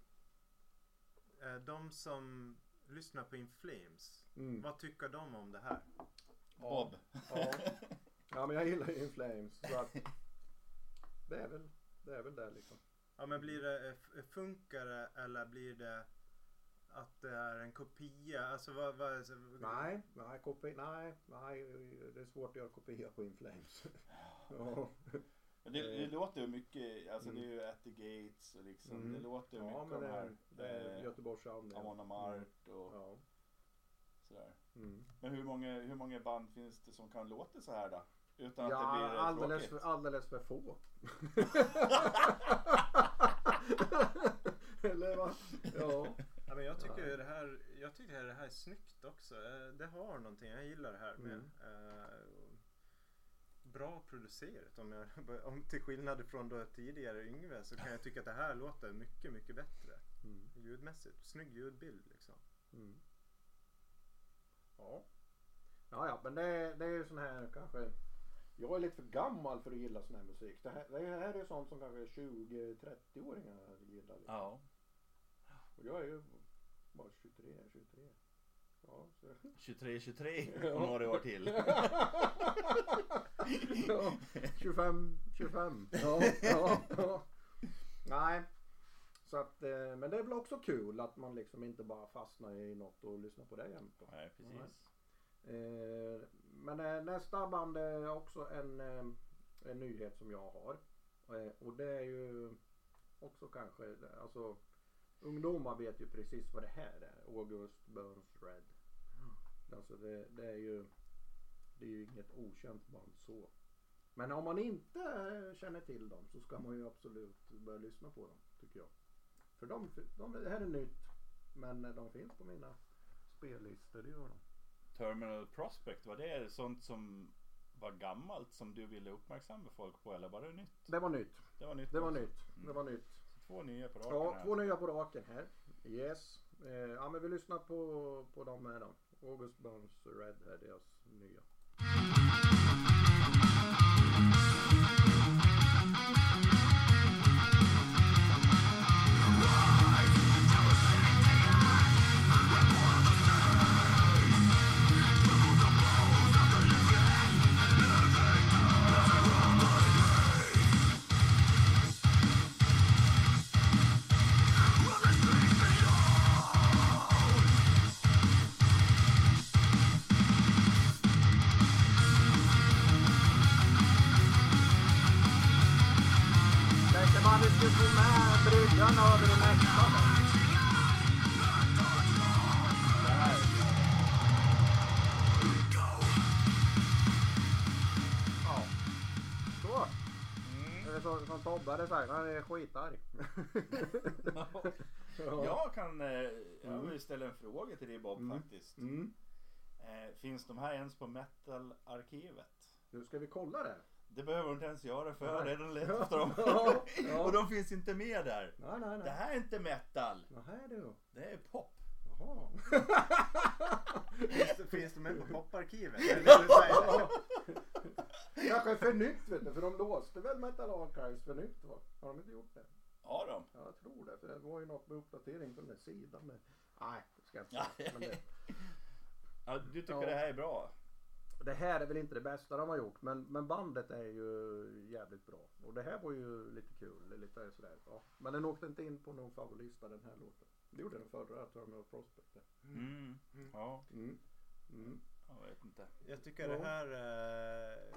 [SPEAKER 3] eh, de som lyssnar på In Flames,
[SPEAKER 1] Mm.
[SPEAKER 3] vad tycker de om det här?
[SPEAKER 2] Bob.
[SPEAKER 1] Ja. ja men jag gillar ju In Flames. Så att det är väl det är väl det liksom.
[SPEAKER 3] Ja men blir det, eh, funkar det eller blir det att det är en kopia? Alltså vad, vad alltså,
[SPEAKER 1] Nej, nej, kopi, nej, nej, det är svårt att göra kopia på In Flames. ja.
[SPEAKER 2] Men det, det
[SPEAKER 1] Eh.
[SPEAKER 2] låter ju mycket, alltså
[SPEAKER 1] Mm.
[SPEAKER 2] det är ju At the Gates och liksom,
[SPEAKER 1] Mm.
[SPEAKER 2] det låter ju
[SPEAKER 1] ja,
[SPEAKER 2] mycket
[SPEAKER 1] men det
[SPEAKER 2] de
[SPEAKER 1] är,
[SPEAKER 2] här.
[SPEAKER 1] det är
[SPEAKER 2] eh,
[SPEAKER 1] Göteborgs ja.
[SPEAKER 2] Amon Amart och
[SPEAKER 1] Ja.
[SPEAKER 2] sådär.
[SPEAKER 1] Mm.
[SPEAKER 2] Men hur många, hur många band finns det som kan låta så här då? Utan att
[SPEAKER 1] Ja,
[SPEAKER 2] det blir eh,
[SPEAKER 1] alldeles,
[SPEAKER 2] tråkigt?
[SPEAKER 1] för, alldeles för få. Eller va? Ja.
[SPEAKER 3] Ja, men jag tycker
[SPEAKER 1] Ja.
[SPEAKER 3] det här, jag tycker det här är snyggt också. Eh, Det har någonting, jag gillar det här med.
[SPEAKER 1] Mm.
[SPEAKER 3] eh, bra producerat. Om jag, om till skillnad från då tidigare Yngve så kan jag tycka att det här låter mycket, mycket bättre.
[SPEAKER 1] Mm.
[SPEAKER 3] Ljudmässigt. Snygg ljudbild liksom.
[SPEAKER 1] Mm. Ja. Ja, ja, men det, det är ju sån här kanske. Jag är lite för gammal för att gilla sån här musik. Det här, det här är ju sånt som kanske 20-30-åringar gillar. Liksom.
[SPEAKER 2] Ja.
[SPEAKER 1] Och jag är ju bara 23, 23. Ja, så.
[SPEAKER 2] 23, 23
[SPEAKER 1] Ja.
[SPEAKER 2] och några år till.
[SPEAKER 1] ja, 25, 25. Ja, ja, ja. Nej. Så att, eh, men det är väl också kul att man liksom inte bara fastnar i något och lyssnar på det jämt. då.
[SPEAKER 2] Nej, precis.
[SPEAKER 1] Eh, men eh, nästa band är också en, en nyhet som jag har. Och det är ju också kanske, alltså ungdomar vet ju precis vad det här är. August Burns Red. Alltså det, det är ju det är ju inget okänt band så. Men om man inte känner till dem så ska man ju absolut börja lyssna på dem tycker jag. För de, de, det här är nytt men de finns på mina spellistor, det gör de.
[SPEAKER 2] Terminal Prospect, var det sånt som var gammalt som du ville uppmärksamma folk på eller var det nytt?
[SPEAKER 1] Det var nytt.
[SPEAKER 2] Det var nytt.
[SPEAKER 1] Det var
[SPEAKER 2] också.
[SPEAKER 1] nytt. Det var nytt.
[SPEAKER 2] Två nya på raken
[SPEAKER 1] Ja,
[SPEAKER 2] här.
[SPEAKER 1] två nya på raken här. Yes. Eh, ja men vi lyssnar på, på dem här då. August Burns Red här, deras nya.
[SPEAKER 2] Mm.
[SPEAKER 1] Eller så, som Tobbe hade sagt, han är skitarg. Ja.
[SPEAKER 2] Jag kan, eh, jag
[SPEAKER 1] Mm.
[SPEAKER 2] vill ställa en fråga till dig Bob
[SPEAKER 1] Mm.
[SPEAKER 2] faktiskt.
[SPEAKER 1] Mm.
[SPEAKER 2] Eh, finns de här ens på Metal-arkivet?
[SPEAKER 1] Nu ska vi kolla det.
[SPEAKER 2] Det behöver du inte ens göra för jag har
[SPEAKER 1] Nej.
[SPEAKER 2] redan letat efter dem.
[SPEAKER 1] Ja, ja.
[SPEAKER 2] Och de finns inte med där.
[SPEAKER 1] Nej, nej,
[SPEAKER 2] Det
[SPEAKER 1] nej.
[SPEAKER 2] här är inte metal.
[SPEAKER 1] Du.
[SPEAKER 2] Det är pop.
[SPEAKER 1] Jaha.
[SPEAKER 3] Finns det, finns det med på poparkivet?
[SPEAKER 1] Kanske för nytt vet du, för de låste väl Metal Archives för nytt va? Har de inte gjort det?
[SPEAKER 2] Har de?
[SPEAKER 1] Ja, jag tror det. För det var ju något med uppdatering på den där sidan. Men... Nej, det ska jag inte
[SPEAKER 2] Ja.
[SPEAKER 1] säga. Men det...
[SPEAKER 2] Ja, du tycker
[SPEAKER 1] Ja.
[SPEAKER 2] det här är bra?
[SPEAKER 1] det här är väl inte det bästa de har gjort. Men, men bandet är ju jävligt bra. Och det här var ju lite kul. Lite sådär. Ja. Men den åkte inte in på någon favoritlista den här låten. Det gjorde den förra Terminal Prospect.
[SPEAKER 2] Mm. Ja,
[SPEAKER 1] Mm. Mm.
[SPEAKER 2] jag vet inte.
[SPEAKER 3] Jag tycker det här eh,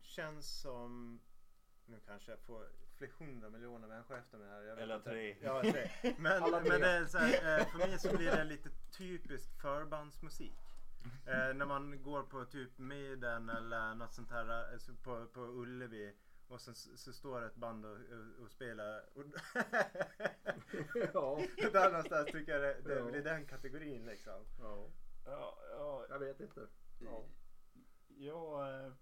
[SPEAKER 3] känns som, nu kanske jag får fler hundra miljoner människor efter mig här. Jag vet
[SPEAKER 2] Eller
[SPEAKER 3] inte.
[SPEAKER 2] tre.
[SPEAKER 3] Ja, tre. Men,
[SPEAKER 1] Alla tre.
[SPEAKER 3] men det är så här, eh, för mig så blir det lite typiskt förbandsmusik. Eh, när man går på typ Maiden eller något sånt här alltså på, på Ullevi och sen så, så står ett band och, och, och spelar. Och
[SPEAKER 1] ja.
[SPEAKER 3] där någonstans tycker jag det, det
[SPEAKER 1] Ja.
[SPEAKER 3] är väl i den kategorin liksom.
[SPEAKER 1] ja.
[SPEAKER 2] Ja, ja,
[SPEAKER 1] Jag vet inte. Ja.
[SPEAKER 2] jag, eh,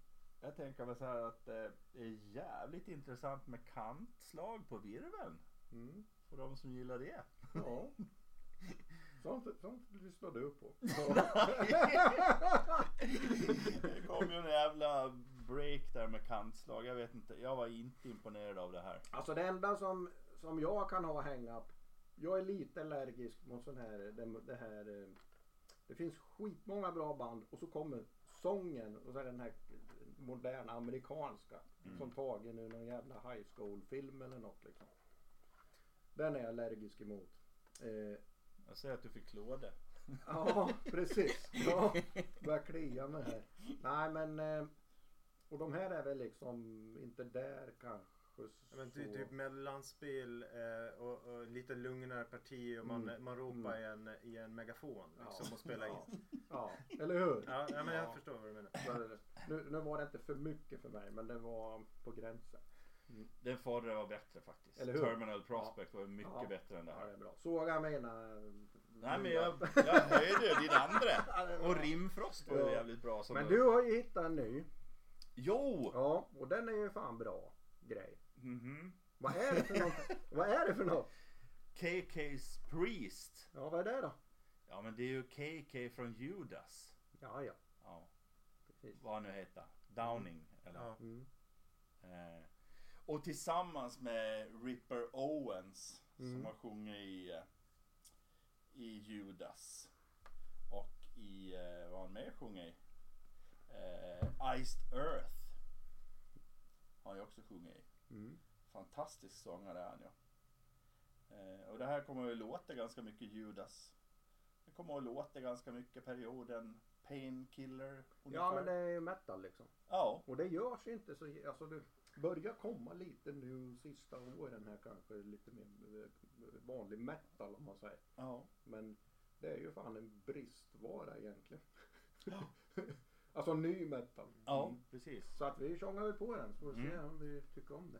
[SPEAKER 2] jag tänker väl så här att det är jävligt intressant med kantslag på virveln.
[SPEAKER 1] Mm.
[SPEAKER 2] För de som gillar det.
[SPEAKER 1] Ja. Sånt, sånt lyssnar du på.
[SPEAKER 2] Det kom ju en jävla break där med kantslag. Jag vet inte. Jag var inte imponerad av det här.
[SPEAKER 1] Alltså det enda som, som jag kan ha hang-up. Jag är lite allergisk mot sån här, det, det här. eh, Det finns skitmånga bra band och så kommer sången och så den här moderna amerikanska.
[SPEAKER 2] Mm.
[SPEAKER 1] Som tagen ur någon jävla high school film eller något liksom. Den är jag allergisk emot. Eh,
[SPEAKER 2] Jag säger att du fick klåda.
[SPEAKER 1] ja, precis. Ja, börjar klia mig här. Nej men. Eh, och de här är väl liksom inte där kanske.
[SPEAKER 3] Ja, men
[SPEAKER 1] så-
[SPEAKER 3] ty, typ mellanspel eh, och, och lite lugnare parti och man,
[SPEAKER 1] Mm.
[SPEAKER 3] man ropar i, en, i en megafon liksom,
[SPEAKER 1] Ja.
[SPEAKER 3] och spelar in.
[SPEAKER 1] Ja, eller hur?
[SPEAKER 3] Ja, ja men
[SPEAKER 2] Ja.
[SPEAKER 3] jag förstår vad du menar.
[SPEAKER 1] Så. Nu, nu var det inte för mycket för mig men det var på gränsen.
[SPEAKER 2] Den förra var bättre faktiskt.
[SPEAKER 1] Eller hur?
[SPEAKER 2] Terminal Prospect var mycket
[SPEAKER 1] Ja.
[SPEAKER 2] bättre än det
[SPEAKER 1] Ja,
[SPEAKER 2] här.
[SPEAKER 1] det är bra. Såg jag mina...
[SPEAKER 2] Nej men jag, jag höjde din andra.
[SPEAKER 1] Ja.
[SPEAKER 2] Och Rimfrost var ju
[SPEAKER 1] Ja.
[SPEAKER 2] jävligt bra. Som
[SPEAKER 1] Men du har ju hittat en ny.
[SPEAKER 2] Jo!
[SPEAKER 1] Ja, och den är ju fan bra grej.
[SPEAKER 2] Mhm.
[SPEAKER 1] Vad är det för något? Vad är det för något?
[SPEAKER 2] KK's Priest.
[SPEAKER 1] Ja, vad är det då?
[SPEAKER 2] Ja men det är ju KK från Judas.
[SPEAKER 1] Ja, ja.
[SPEAKER 2] Ja,
[SPEAKER 1] Precis.
[SPEAKER 2] vad han nu heter. Downing. Eller?
[SPEAKER 3] Ja.
[SPEAKER 1] Mm.
[SPEAKER 2] Eh, och tillsammans med Ripper Owens
[SPEAKER 1] Mm.
[SPEAKER 2] som har sjungit i, eh, i Judas. Och i, eh, vad har han mer sjungit i? Eh, Iced Earth. Har ju också sjungit i.
[SPEAKER 1] Mm.
[SPEAKER 2] Fantastisk sångare är han ju. Eh, och det här kommer att låta ganska mycket Judas. Det kommer att låta ganska mycket perioden Painkiller.
[SPEAKER 1] Ja, men det är ju metal liksom.
[SPEAKER 2] Ja,
[SPEAKER 1] Och det görs inte så... Alltså det börjar komma lite nu sista åren här kanske lite mer eh, vanlig metal om man säger.
[SPEAKER 2] ja.
[SPEAKER 1] Men det är ju fan en bristvara egentligen. alltså ny metal.
[SPEAKER 2] Ja,
[SPEAKER 1] Mm.
[SPEAKER 2] precis.
[SPEAKER 1] Så att vi tjongar väl på den så får vi se
[SPEAKER 2] Mm.
[SPEAKER 1] om vi tycker om det.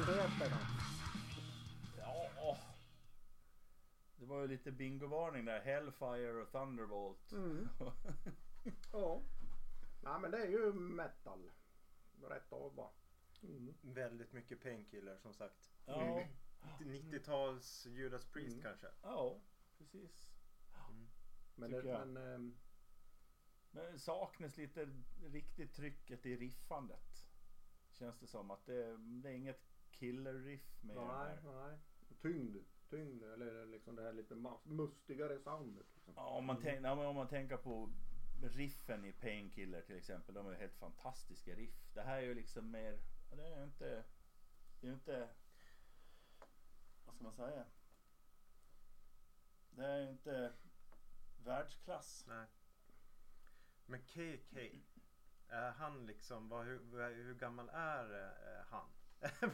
[SPEAKER 1] Då?
[SPEAKER 2] Ja. Det var ju lite bingovarning där. Hellfire och Thunderbolt.
[SPEAKER 1] Mm. Ja. Nej men det är ju metal. Rätt av bara. Mm.
[SPEAKER 3] Väldigt mycket painkiller som sagt.
[SPEAKER 2] ja.
[SPEAKER 3] 90-tals Judas Priest
[SPEAKER 1] Mm.
[SPEAKER 3] kanske.
[SPEAKER 2] ja, precis.
[SPEAKER 1] Men,
[SPEAKER 2] Tycker
[SPEAKER 1] det,
[SPEAKER 2] jag.
[SPEAKER 1] men ehm,
[SPEAKER 2] Men det saknas lite riktigt trycket i riffandet. Känns det som att det, det är inget killer-riff med den
[SPEAKER 1] nej,
[SPEAKER 2] här.
[SPEAKER 1] nej. Tyngd. Tyngd eller liksom det här lite mustigare soundet. Liksom.
[SPEAKER 2] Ja, om, man tänk, ja, om man tänker på riffen i Painkiller till exempel. De är ju helt fantastiska riff. Det här är ju liksom mer, det är ju inte, det är ju inte, vad ska man säga? Det är ju inte världsklass.
[SPEAKER 3] Nej. Men KK. Är han liksom, vad, hur, hur gammal är eh, han?
[SPEAKER 1] Ja,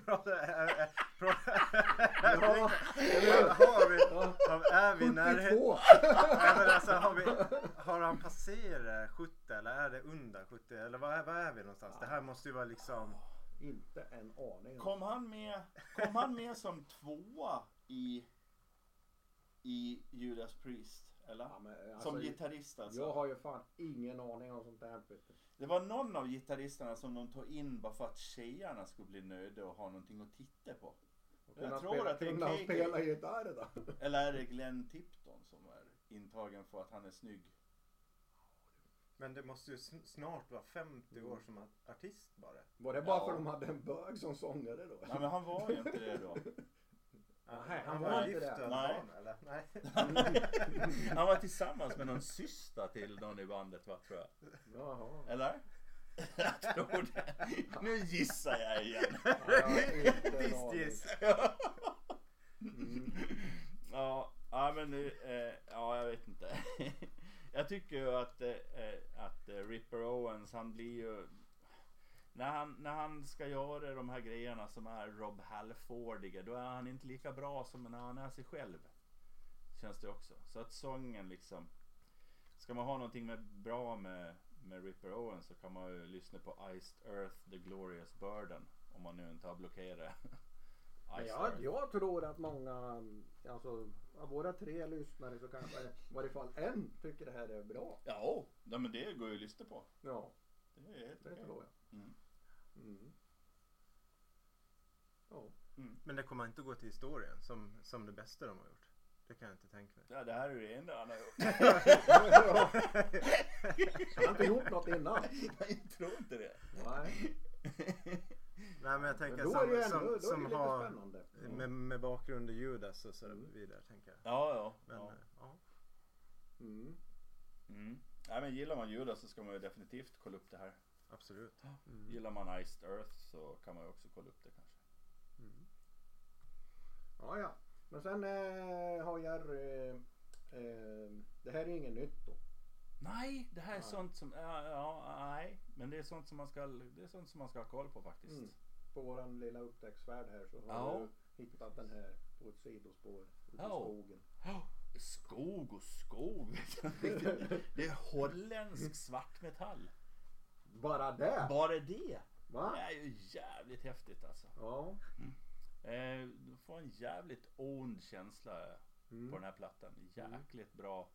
[SPEAKER 3] har vi,
[SPEAKER 1] Ja.
[SPEAKER 3] har, är vi närheten?
[SPEAKER 1] 72!
[SPEAKER 3] Nej, men alltså, har, vi, har han passerat 70 eller är det under 70? Eller vad är, vad är vi någonstans? Det här måste ju vara liksom...
[SPEAKER 1] Inte en aning.
[SPEAKER 2] Kom han med, kom han med som tvåa i, i Judas Priest? Eller?
[SPEAKER 1] Ja, men, alltså,
[SPEAKER 2] som gitarrist alltså?
[SPEAKER 1] Jag har ju fan ingen aning om sånt där.
[SPEAKER 2] Det var någon av gitarristerna som de tog in bara för att tjejerna skulle bli nöjda och ha någonting att titta på.
[SPEAKER 1] Och
[SPEAKER 2] Jag tror
[SPEAKER 1] spela,
[SPEAKER 2] att det är
[SPEAKER 1] spela gitarr då.
[SPEAKER 2] Eller är det Glenn Tipton som är intagen för att han är snygg?
[SPEAKER 3] Men det måste ju sn- snart vara 50 år som artist bara.
[SPEAKER 1] Var det bara
[SPEAKER 2] Ja.
[SPEAKER 1] för att de hade en bög som sångare då?
[SPEAKER 2] Nej men han var ju inte det då.
[SPEAKER 1] Nej, han
[SPEAKER 3] var
[SPEAKER 1] var inte
[SPEAKER 3] gift hade
[SPEAKER 2] Nej.
[SPEAKER 3] barn eller? Nej.
[SPEAKER 2] Han var tillsammans med någon syster till någon i bandet va, tror jag.
[SPEAKER 1] Jaha.
[SPEAKER 2] Eller? Jag tror det. Nu gissar jag igen.
[SPEAKER 1] Ja, jag har inte en
[SPEAKER 3] Visst
[SPEAKER 1] aning.
[SPEAKER 3] giss.
[SPEAKER 1] Mm.
[SPEAKER 2] Ja, ja men nu, eh, ja jag vet inte. Jag tycker ju att, eh, eh, att eh, Ripper Owens han blir ju när han, när han ska göra de här grejerna som är Rob Halfordiga då är han inte lika bra som när han är sig själv. Känns det också. Så att sången liksom. Ska man ha någonting med, bra med, med Ripper Owens så kan man ju lyssna på Iced Earth The Glorious Burden. Om man nu inte har blockerat.
[SPEAKER 1] Men jag, jag tror att många, alltså av våra tre lyssnare så kanske i varje fall en tycker det här är bra.
[SPEAKER 2] Ja, ja, men det går ju att lyssna på.
[SPEAKER 1] Ja,
[SPEAKER 2] Det är helt
[SPEAKER 1] det
[SPEAKER 2] okej.
[SPEAKER 1] tror jag.
[SPEAKER 2] Mm.
[SPEAKER 1] Mm. Ja.
[SPEAKER 3] Men det kommer inte gå till historien som, som det bästa de har gjort. Det kan jag inte tänka mig.
[SPEAKER 2] Ja, det här är ju det enda han har gjort.
[SPEAKER 1] Han har inte gjort något innan.
[SPEAKER 2] Jag tror inte det.
[SPEAKER 1] Nej.
[SPEAKER 3] Nej men jag tänker
[SPEAKER 1] Men
[SPEAKER 3] som,
[SPEAKER 1] ändå,
[SPEAKER 3] som, som har med, med bakgrund i Judas och så
[SPEAKER 1] Mm.
[SPEAKER 3] vidare tänker jag.
[SPEAKER 2] Ja, ja.
[SPEAKER 3] Men
[SPEAKER 2] ja.
[SPEAKER 3] eh, ja.
[SPEAKER 1] Mm.
[SPEAKER 2] Mm. Nej, men gillar man Judas så ska man ju definitivt kolla upp det här.
[SPEAKER 3] Absolut.
[SPEAKER 1] Mm.
[SPEAKER 2] Gillar man Iced Earth så kan man ju också kolla upp det kanske.
[SPEAKER 1] Ja, ja. Men sen eh, har Jerry... Eh, det här är inget nytt då.
[SPEAKER 2] Nej, det här är
[SPEAKER 1] Nej.
[SPEAKER 2] sånt som, ja, ja, nej. Men det är sånt som man ska, det är sånt som man ska ha koll på faktiskt.
[SPEAKER 1] Mm. På våran lilla upptäcktsfärd här så har
[SPEAKER 2] Ja.
[SPEAKER 1] du hittat den här på ett sidospår ute i
[SPEAKER 2] Ja.
[SPEAKER 1] skogen.
[SPEAKER 2] Ja, Skog och skog. det är holländsk svartmetall.
[SPEAKER 1] Bara det?
[SPEAKER 2] Bara det.
[SPEAKER 1] Va?
[SPEAKER 2] Det är ju jävligt häftigt alltså.
[SPEAKER 1] Ja.
[SPEAKER 2] Eh, du får en jävligt ond känsla
[SPEAKER 1] Mm.
[SPEAKER 2] på den här plattan. Jäkligt bra.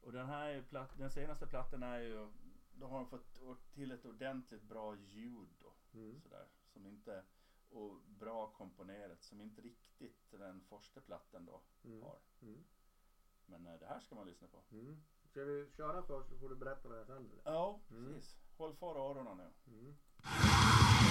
[SPEAKER 2] Och den här platt, den senaste plattan är ju, då har de fått till ett ordentligt bra ljud då.
[SPEAKER 1] Mm.
[SPEAKER 2] Sådär. Som inte, och bra komponerat. Som inte riktigt den första plattan då
[SPEAKER 1] Mm.
[SPEAKER 2] har.
[SPEAKER 1] Mm.
[SPEAKER 2] Men eh, det här ska man lyssna på.
[SPEAKER 1] Mm. Ska vi köra först så får du berätta vad jag sen. eller?
[SPEAKER 2] Ja,
[SPEAKER 1] Mm.
[SPEAKER 2] precis. Håll för öronen nu.
[SPEAKER 1] Mm.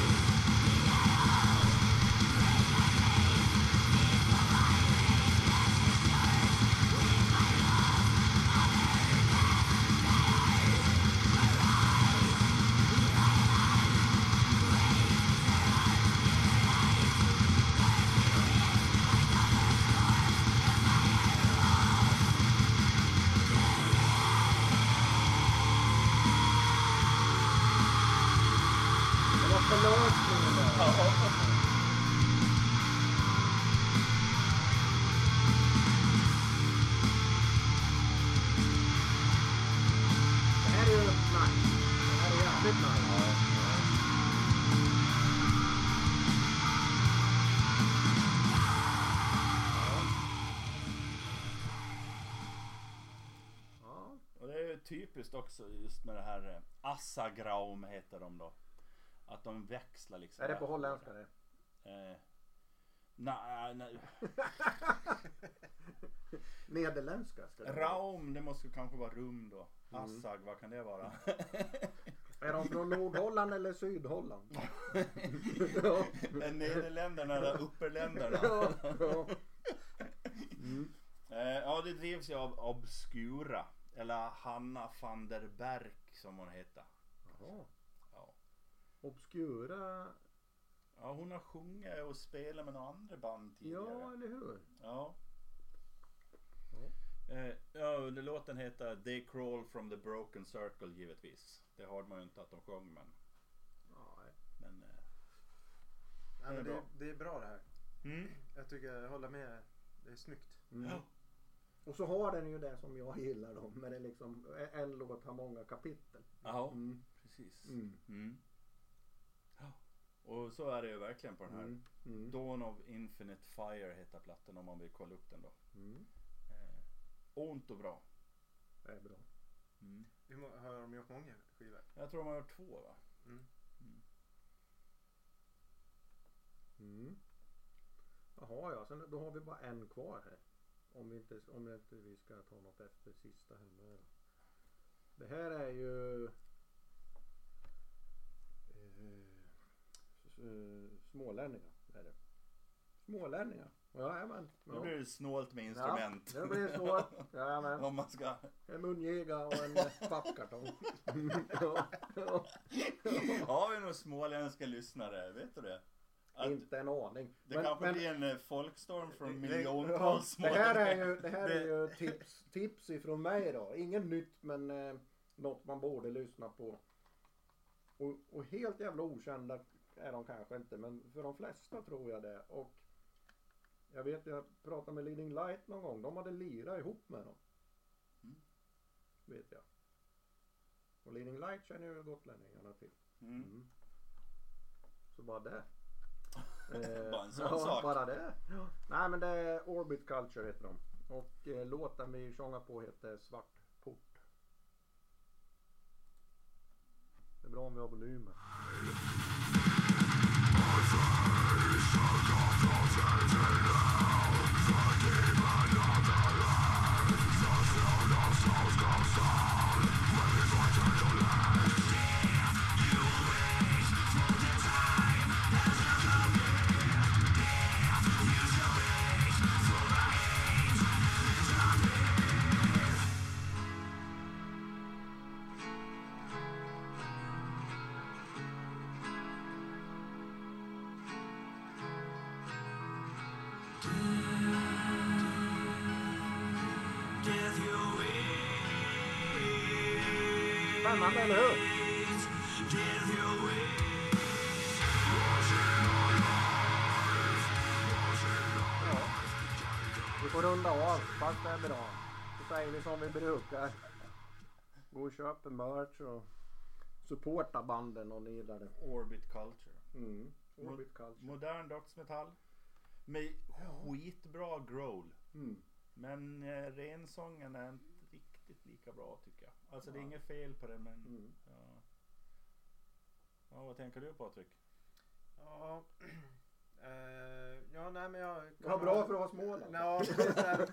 [SPEAKER 2] Typiskt också just med det här eh, Assagraum heter de då. Att de växlar liksom.
[SPEAKER 1] Är det på holländska det?
[SPEAKER 2] Eh, nej, nej.
[SPEAKER 1] Nederländska ska det vara.
[SPEAKER 2] Raum, det måste kanske vara rum då.
[SPEAKER 1] Mm.
[SPEAKER 2] Assag, vad kan det vara?
[SPEAKER 1] Är de från Nordholland eller Sydholland? ja.
[SPEAKER 2] Nederländerna eller Upperländerna?
[SPEAKER 1] ja. ja. Mm.
[SPEAKER 2] Eh, ja, det drivs ju av Obscura. Eller Hanna van der Berg som hon heter.
[SPEAKER 1] Jaha.
[SPEAKER 2] Ja.
[SPEAKER 1] Obscura.
[SPEAKER 2] ja, hon har sjungit och spelat med några andra band tidigare.
[SPEAKER 1] Ja, eller hur?
[SPEAKER 2] Ja.
[SPEAKER 1] Ja.
[SPEAKER 2] Eh, ja, under låten heter They Crawl from the Broken Circle givetvis. Det hörde man ju inte att de sjöng men.
[SPEAKER 1] Nej.
[SPEAKER 2] men eh,
[SPEAKER 3] Nej, men
[SPEAKER 2] Det är
[SPEAKER 3] det är bra det här.
[SPEAKER 2] mm.
[SPEAKER 3] Jag tycker jag håller med. Det är snyggt.
[SPEAKER 1] Mm.
[SPEAKER 2] Ja.
[SPEAKER 1] Och så har den ju det som jag gillar då. Men det är liksom en låt har många kapitel.
[SPEAKER 2] Ja,
[SPEAKER 1] Mm.
[SPEAKER 2] precis.
[SPEAKER 1] Mm.
[SPEAKER 2] Mm. Ja. Och så är det ju verkligen på den här.
[SPEAKER 1] Mm. Mm.
[SPEAKER 2] Dawn of Infinite Fire heter plattan om man vill kolla upp den då.
[SPEAKER 1] Mm.
[SPEAKER 2] Eh, ont och bra.
[SPEAKER 1] Det är bra.
[SPEAKER 2] Mm.
[SPEAKER 3] Hur har de gjort många skivor?
[SPEAKER 2] Jag tror de har gjort två va?
[SPEAKER 3] Mm.
[SPEAKER 1] Mm. Jaha ja, sen, då har vi bara en kvar här. Om, vi inte, om inte vi ska ta något efter sista henne. Det här är ju eh, eh, smålänningar. Är det. Smålänningar. Jajamän.
[SPEAKER 2] Nu blir det snålt med instrument.
[SPEAKER 1] Ja, det blir så. Jajamän.
[SPEAKER 2] om man ska...
[SPEAKER 1] En mungiga och en eh, pappkartong. ja, ja.
[SPEAKER 2] Har vi några småländska lyssnare? Vet du det?
[SPEAKER 1] Inte en aning.
[SPEAKER 2] det
[SPEAKER 1] Men-
[SPEAKER 2] kanske
[SPEAKER 1] men-
[SPEAKER 2] blir en eh, folkstorm från miljontals
[SPEAKER 1] Ja, det här är ju, det här är ju tips, tips ifrån mig då. Inget nytt men eh, något man borde lyssna på. Och, och helt jävla okända är de kanske inte men för de flesta tror jag det. Och jag vet jag pratade med Leading Light någon gång. De hade lirat ihop med dem.
[SPEAKER 2] Mm.
[SPEAKER 1] Vet jag. Och Leading Light känner ju gotlänningarna till.
[SPEAKER 2] Mm.
[SPEAKER 1] Mm. Så bara det. Eh,
[SPEAKER 2] Bara en sån
[SPEAKER 1] ja,
[SPEAKER 2] sak.
[SPEAKER 1] Bara det. Nej men det är Orbit Culture heter de. Och eh, låten vi sjunger på heter Svart port. Det är bra om vi har volymen. Som vi brukar. Gå och köp en merch och supporta banden och ni där.
[SPEAKER 2] Orbit Culture.
[SPEAKER 1] Mm. Orbit Culture.
[SPEAKER 2] Modern dödsmetall. Med skitbra growl.
[SPEAKER 1] Mm.
[SPEAKER 2] Men eh, rensången är inte riktigt lika bra tycker jag. Alltså det är inget fel på den men...
[SPEAKER 1] Mm.
[SPEAKER 2] Ja. ja, vad tänker du Patrik?
[SPEAKER 3] Ja, eh, ja nej men jag...
[SPEAKER 1] Det var bra för oss Småland.
[SPEAKER 3] Ja, precis, nej,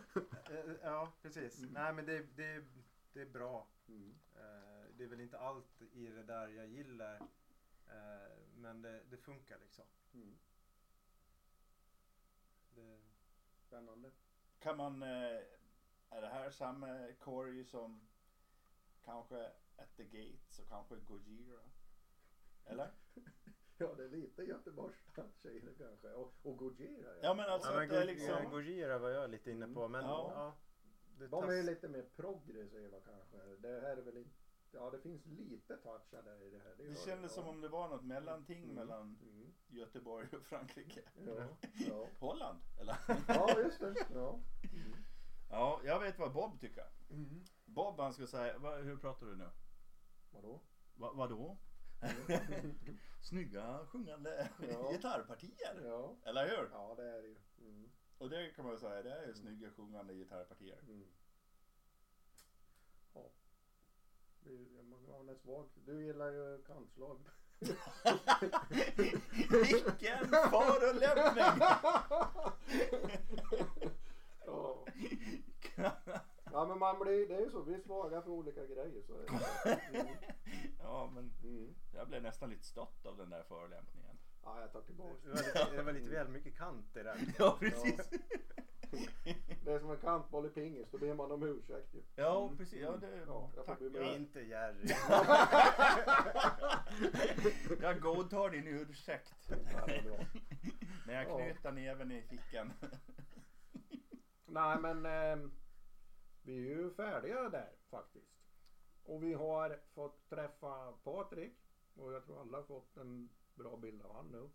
[SPEAKER 3] eh, ja, precis. Nej men det, det, det är bra.
[SPEAKER 1] Mm.
[SPEAKER 3] Eh, det är väl inte allt i det där jag gillar. Eh, men det, det funkar liksom.
[SPEAKER 1] Mm.
[SPEAKER 3] Det,
[SPEAKER 1] Spännande.
[SPEAKER 2] Kan man... Är det här samma Corey som kanske At the Gates och kanske Gojira? Eller?
[SPEAKER 1] Ja, det är lite det kanske. Och, och Gojira.
[SPEAKER 2] Ja men alltså
[SPEAKER 3] ja, men
[SPEAKER 2] att det är
[SPEAKER 3] Go-
[SPEAKER 2] liksom...
[SPEAKER 3] ja, Gojira var jag lite inne på. Men
[SPEAKER 2] Ja.
[SPEAKER 3] ja. det
[SPEAKER 1] De är lite mer progressiva kanske. Det här är väl inte... Ja, det finns lite touchar där i det här.
[SPEAKER 2] Det
[SPEAKER 1] gör
[SPEAKER 2] kändes
[SPEAKER 1] ja.
[SPEAKER 2] som om det var något mellanting
[SPEAKER 1] Mm.
[SPEAKER 2] mellan
[SPEAKER 1] Mm.
[SPEAKER 2] Göteborg och Frankrike.
[SPEAKER 1] Ja, ja.
[SPEAKER 2] Holland, eller?
[SPEAKER 1] ja, just det. Ja.
[SPEAKER 2] Ja, jag vet vad Bob tycker.
[SPEAKER 1] Mm.
[SPEAKER 2] Bob han skulle säga, hur pratar du nu?
[SPEAKER 1] Vadå?
[SPEAKER 2] Va, vadå? Snygga sjungande
[SPEAKER 1] Ja.
[SPEAKER 2] gitarrpartier.
[SPEAKER 1] Ja.
[SPEAKER 2] Eller hur?
[SPEAKER 1] ja, det är det ju. Mm.
[SPEAKER 2] Och det kan man ju säga, det är ju snygga sjungande gitarrpartier.
[SPEAKER 1] Mm. Ja. Man en svag. Du gillar ju kantslag.
[SPEAKER 2] Vilken förolämpning!
[SPEAKER 1] ja, men man blir, det är ju så. Vi är svaga för olika grejer. Så är det. Mm.
[SPEAKER 2] ja, men
[SPEAKER 1] Mm.
[SPEAKER 2] jag blev nästan lite stött av den där förolämpningen.
[SPEAKER 1] Ja, jag tar tillbaka.
[SPEAKER 3] det, var lite, det var lite väl mycket kant i den.
[SPEAKER 2] Ja, precis.
[SPEAKER 1] Det är som en kantboll i pingis. Då ber man om ursäkt ju.
[SPEAKER 2] Ja, precis. Ja, det,
[SPEAKER 1] Ja, jag får
[SPEAKER 2] tack.
[SPEAKER 1] med.
[SPEAKER 3] Inte Jerry.
[SPEAKER 2] Jag godtar din ursäkt.
[SPEAKER 1] Ja, är.
[SPEAKER 2] När jag
[SPEAKER 1] Ja.
[SPEAKER 2] knyter näven i fickan.
[SPEAKER 1] Nej men eh, vi är ju färdiga där faktiskt. Och vi har fått träffa Patrik. Och jag tror alla har fått en bra bild av han nu.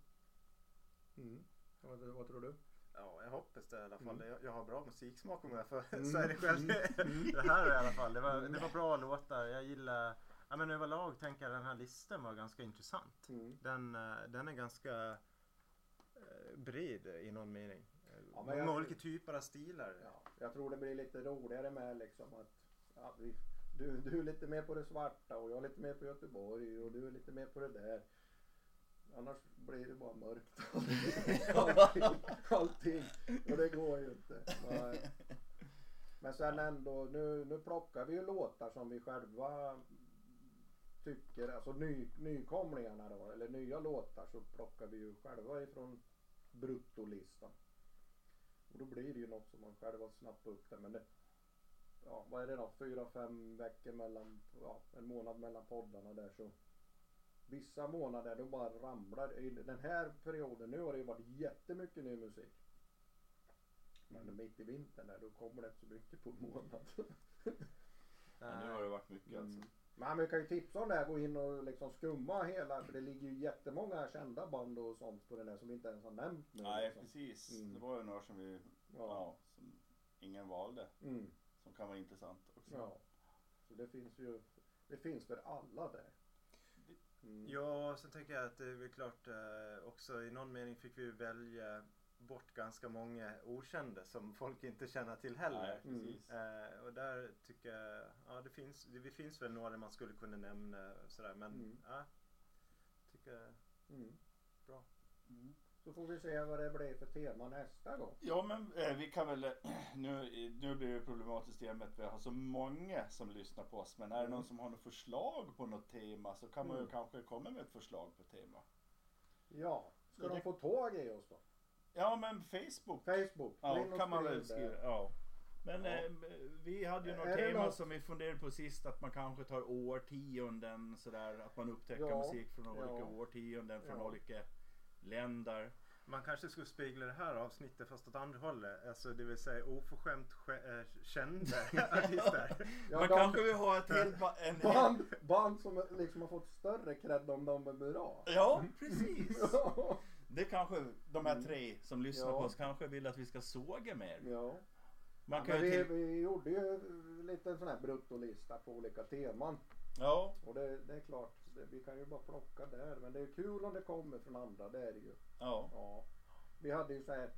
[SPEAKER 1] Mm. Vad, vad tror du?
[SPEAKER 3] Ja, jag hoppas det i alla fall.
[SPEAKER 1] Mm.
[SPEAKER 3] Jag, har bra musiksmak om jag får
[SPEAKER 1] Mm.
[SPEAKER 3] säga det själv.
[SPEAKER 1] Mm.
[SPEAKER 3] det här i alla fall. Det var, det var bra låtar. Jag gillar, ja men överlag tänker jag den här listan var ganska intressant.
[SPEAKER 1] Mm.
[SPEAKER 3] Den, eh, den är ganska eh, bred i någon mening.
[SPEAKER 1] Ja, men jag-
[SPEAKER 3] olika typer av stilar.
[SPEAKER 1] Ja, jag tror det blir lite roligare med liksom att ja, vi, du, du är lite mer på det svarta och jag är lite mer på Göteborg och du är lite mer på det där. Annars blir det bara mörkt. allting, allting. Och det går ju inte. Nej. Men sen ändå, nu, nu plockar vi ju låtar som vi själva tycker, alltså ny, nykomlingarna då, eller nya låtar så plockar vi ju själva ifrån bruttolistan. Och då blir det ju något som man själv har snappat upp det. Men det, ja, vad är det då? Fyra, fem veckor mellan, ja, en månad mellan poddarna där så. Vissa månader då bara ramlar I Den här perioden nu har det ju varit jättemycket ny musik. Men mitt i vintern där då kommer det inte så mycket på en månad.
[SPEAKER 2] Ja, nu har det varit mycket alltså.
[SPEAKER 1] Mm. Men vi kan ju tipsa om det här, gå in och liksom skumma hela, för det ligger ju jättemånga kända band och sånt på den där som vi inte ens har nämnt nu.
[SPEAKER 2] Nej,
[SPEAKER 1] liksom.
[SPEAKER 2] precis.
[SPEAKER 1] Mm.
[SPEAKER 2] Det var ju några som vi,
[SPEAKER 1] Ja.
[SPEAKER 2] ja, som ingen valde.
[SPEAKER 1] Mm.
[SPEAKER 2] Som kan vara intressant också.
[SPEAKER 1] Ja. Så det finns ju, det finns för alla där. Mm.
[SPEAKER 3] Ja, sen tänker jag att det är klart eh, också i någon mening fick vi välja bort ganska många okända som folk inte känner till heller.
[SPEAKER 2] Nej, precis.
[SPEAKER 3] Eh, och där tycker jag, ja det finns, det, det finns väl några man skulle kunna nämna sådär men
[SPEAKER 1] Mm.
[SPEAKER 3] ja, tycker
[SPEAKER 1] Mm.
[SPEAKER 3] bra.
[SPEAKER 2] Mm.
[SPEAKER 1] Så får vi se vad det blir för tema nästa gång.
[SPEAKER 2] Ja men eh, vi kan väl, nu, nu blir det problematiskt i och med att vi har så många som lyssnar på oss. Men är det
[SPEAKER 1] Mm.
[SPEAKER 2] någon som har något förslag på något tema så kan man ju
[SPEAKER 1] Mm.
[SPEAKER 2] kanske komma med ett förslag på tema.
[SPEAKER 1] Ja, ska
[SPEAKER 2] Så
[SPEAKER 1] de
[SPEAKER 2] det-
[SPEAKER 1] få tag i oss då?
[SPEAKER 2] Ja men Facebook.
[SPEAKER 1] Facebook.
[SPEAKER 2] Ja kan man väl skriva. Ja. Men
[SPEAKER 1] Ja.
[SPEAKER 2] eh, vi hade ju något
[SPEAKER 1] Är det
[SPEAKER 2] tema
[SPEAKER 1] något-
[SPEAKER 2] som vi funderade på sist att man kanske tar årtionden sådär. Att man upptäcker
[SPEAKER 1] Ja.
[SPEAKER 2] musik från olika
[SPEAKER 1] Ja.
[SPEAKER 2] årtionden från
[SPEAKER 1] Ja.
[SPEAKER 2] olika länder.
[SPEAKER 3] Man kanske skulle spegla det här avsnittet fast åt andra hållet. Alltså det vill säga oförskämt sk- äh, kända artister.
[SPEAKER 1] Ja,
[SPEAKER 2] man
[SPEAKER 1] de-
[SPEAKER 2] kanske vill ha ett helt ba- en,
[SPEAKER 1] Band, band som liksom har fått större cred om de är bra.
[SPEAKER 2] Ja precis. Det kanske de här
[SPEAKER 1] Mm.
[SPEAKER 2] tre som lyssnar
[SPEAKER 1] Ja.
[SPEAKER 2] på oss kanske vill att vi ska såga mer.
[SPEAKER 1] ja.
[SPEAKER 2] Man
[SPEAKER 1] Ja,
[SPEAKER 2] kan ju
[SPEAKER 1] vi,
[SPEAKER 2] till...
[SPEAKER 1] vi gjorde ju lite en sån här bruttolista på olika teman.
[SPEAKER 2] Ja,
[SPEAKER 1] Och det, det är klart, det, vi kan ju bara plocka där. Men det är kul om det kommer från andra, det är det ju.
[SPEAKER 2] ja,
[SPEAKER 1] Ja. Vi hade ju så här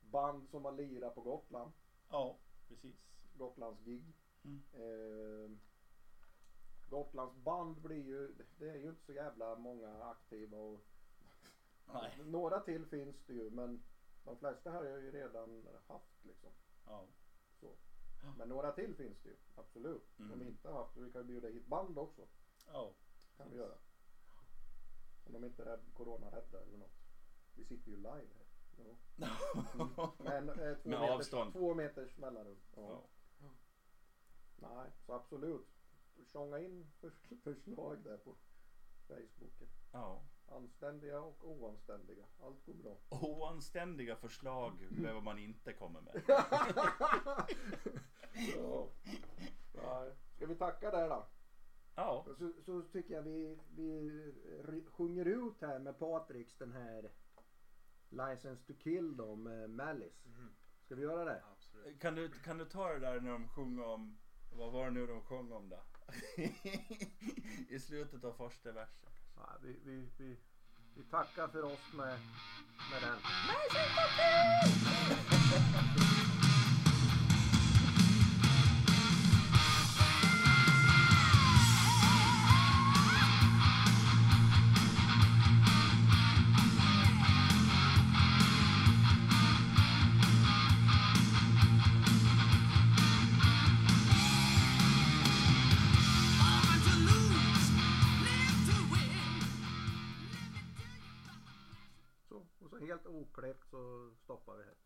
[SPEAKER 1] band som var lira på Gotland.
[SPEAKER 2] ja, precis.
[SPEAKER 1] Gotlands gig.
[SPEAKER 2] Mm.
[SPEAKER 1] Eh, Gotlands band blir ju, det är ju inte så jävla många aktiva och
[SPEAKER 2] Nej.
[SPEAKER 1] några till finns det ju men de flesta har jag ju redan haft liksom.
[SPEAKER 2] Ja.
[SPEAKER 1] Så. Men några till finns det ju, absolut.
[SPEAKER 2] Mm.
[SPEAKER 1] Som inte har haft, vi kan ju bjuda hit band också.
[SPEAKER 2] Ja.
[SPEAKER 1] Kan vi göra. Om de inte är rädd, coronarädda eller något. Vi sitter ju live här. Ja. Men eh, två,
[SPEAKER 2] Med
[SPEAKER 1] meters,
[SPEAKER 2] avstånd.
[SPEAKER 1] två meters mellanrum. Ja.
[SPEAKER 2] Ja.
[SPEAKER 1] Nej, så absolut. Tjonga in för- förslag där på Facebooken.
[SPEAKER 2] ja.
[SPEAKER 1] Anständiga och oanständiga. Allt går bra.
[SPEAKER 2] Oanständiga förslag behöver man inte komma med.
[SPEAKER 1] ja. Nej. Ska vi tacka där då?
[SPEAKER 2] Ja,
[SPEAKER 1] Så, så tycker jag vi, vi sjunger ut här med Patriks den här License to kill då med Malice. Ska vi göra det?
[SPEAKER 3] Absolut.
[SPEAKER 2] kan du, kan du ta det där när de sjunger om, vad var det nu de sjöng om då? I slutet av första versen.
[SPEAKER 1] Ja, vi, vi, vi, vi tackar för oss med, med den. Oklippt så stoppar vi här.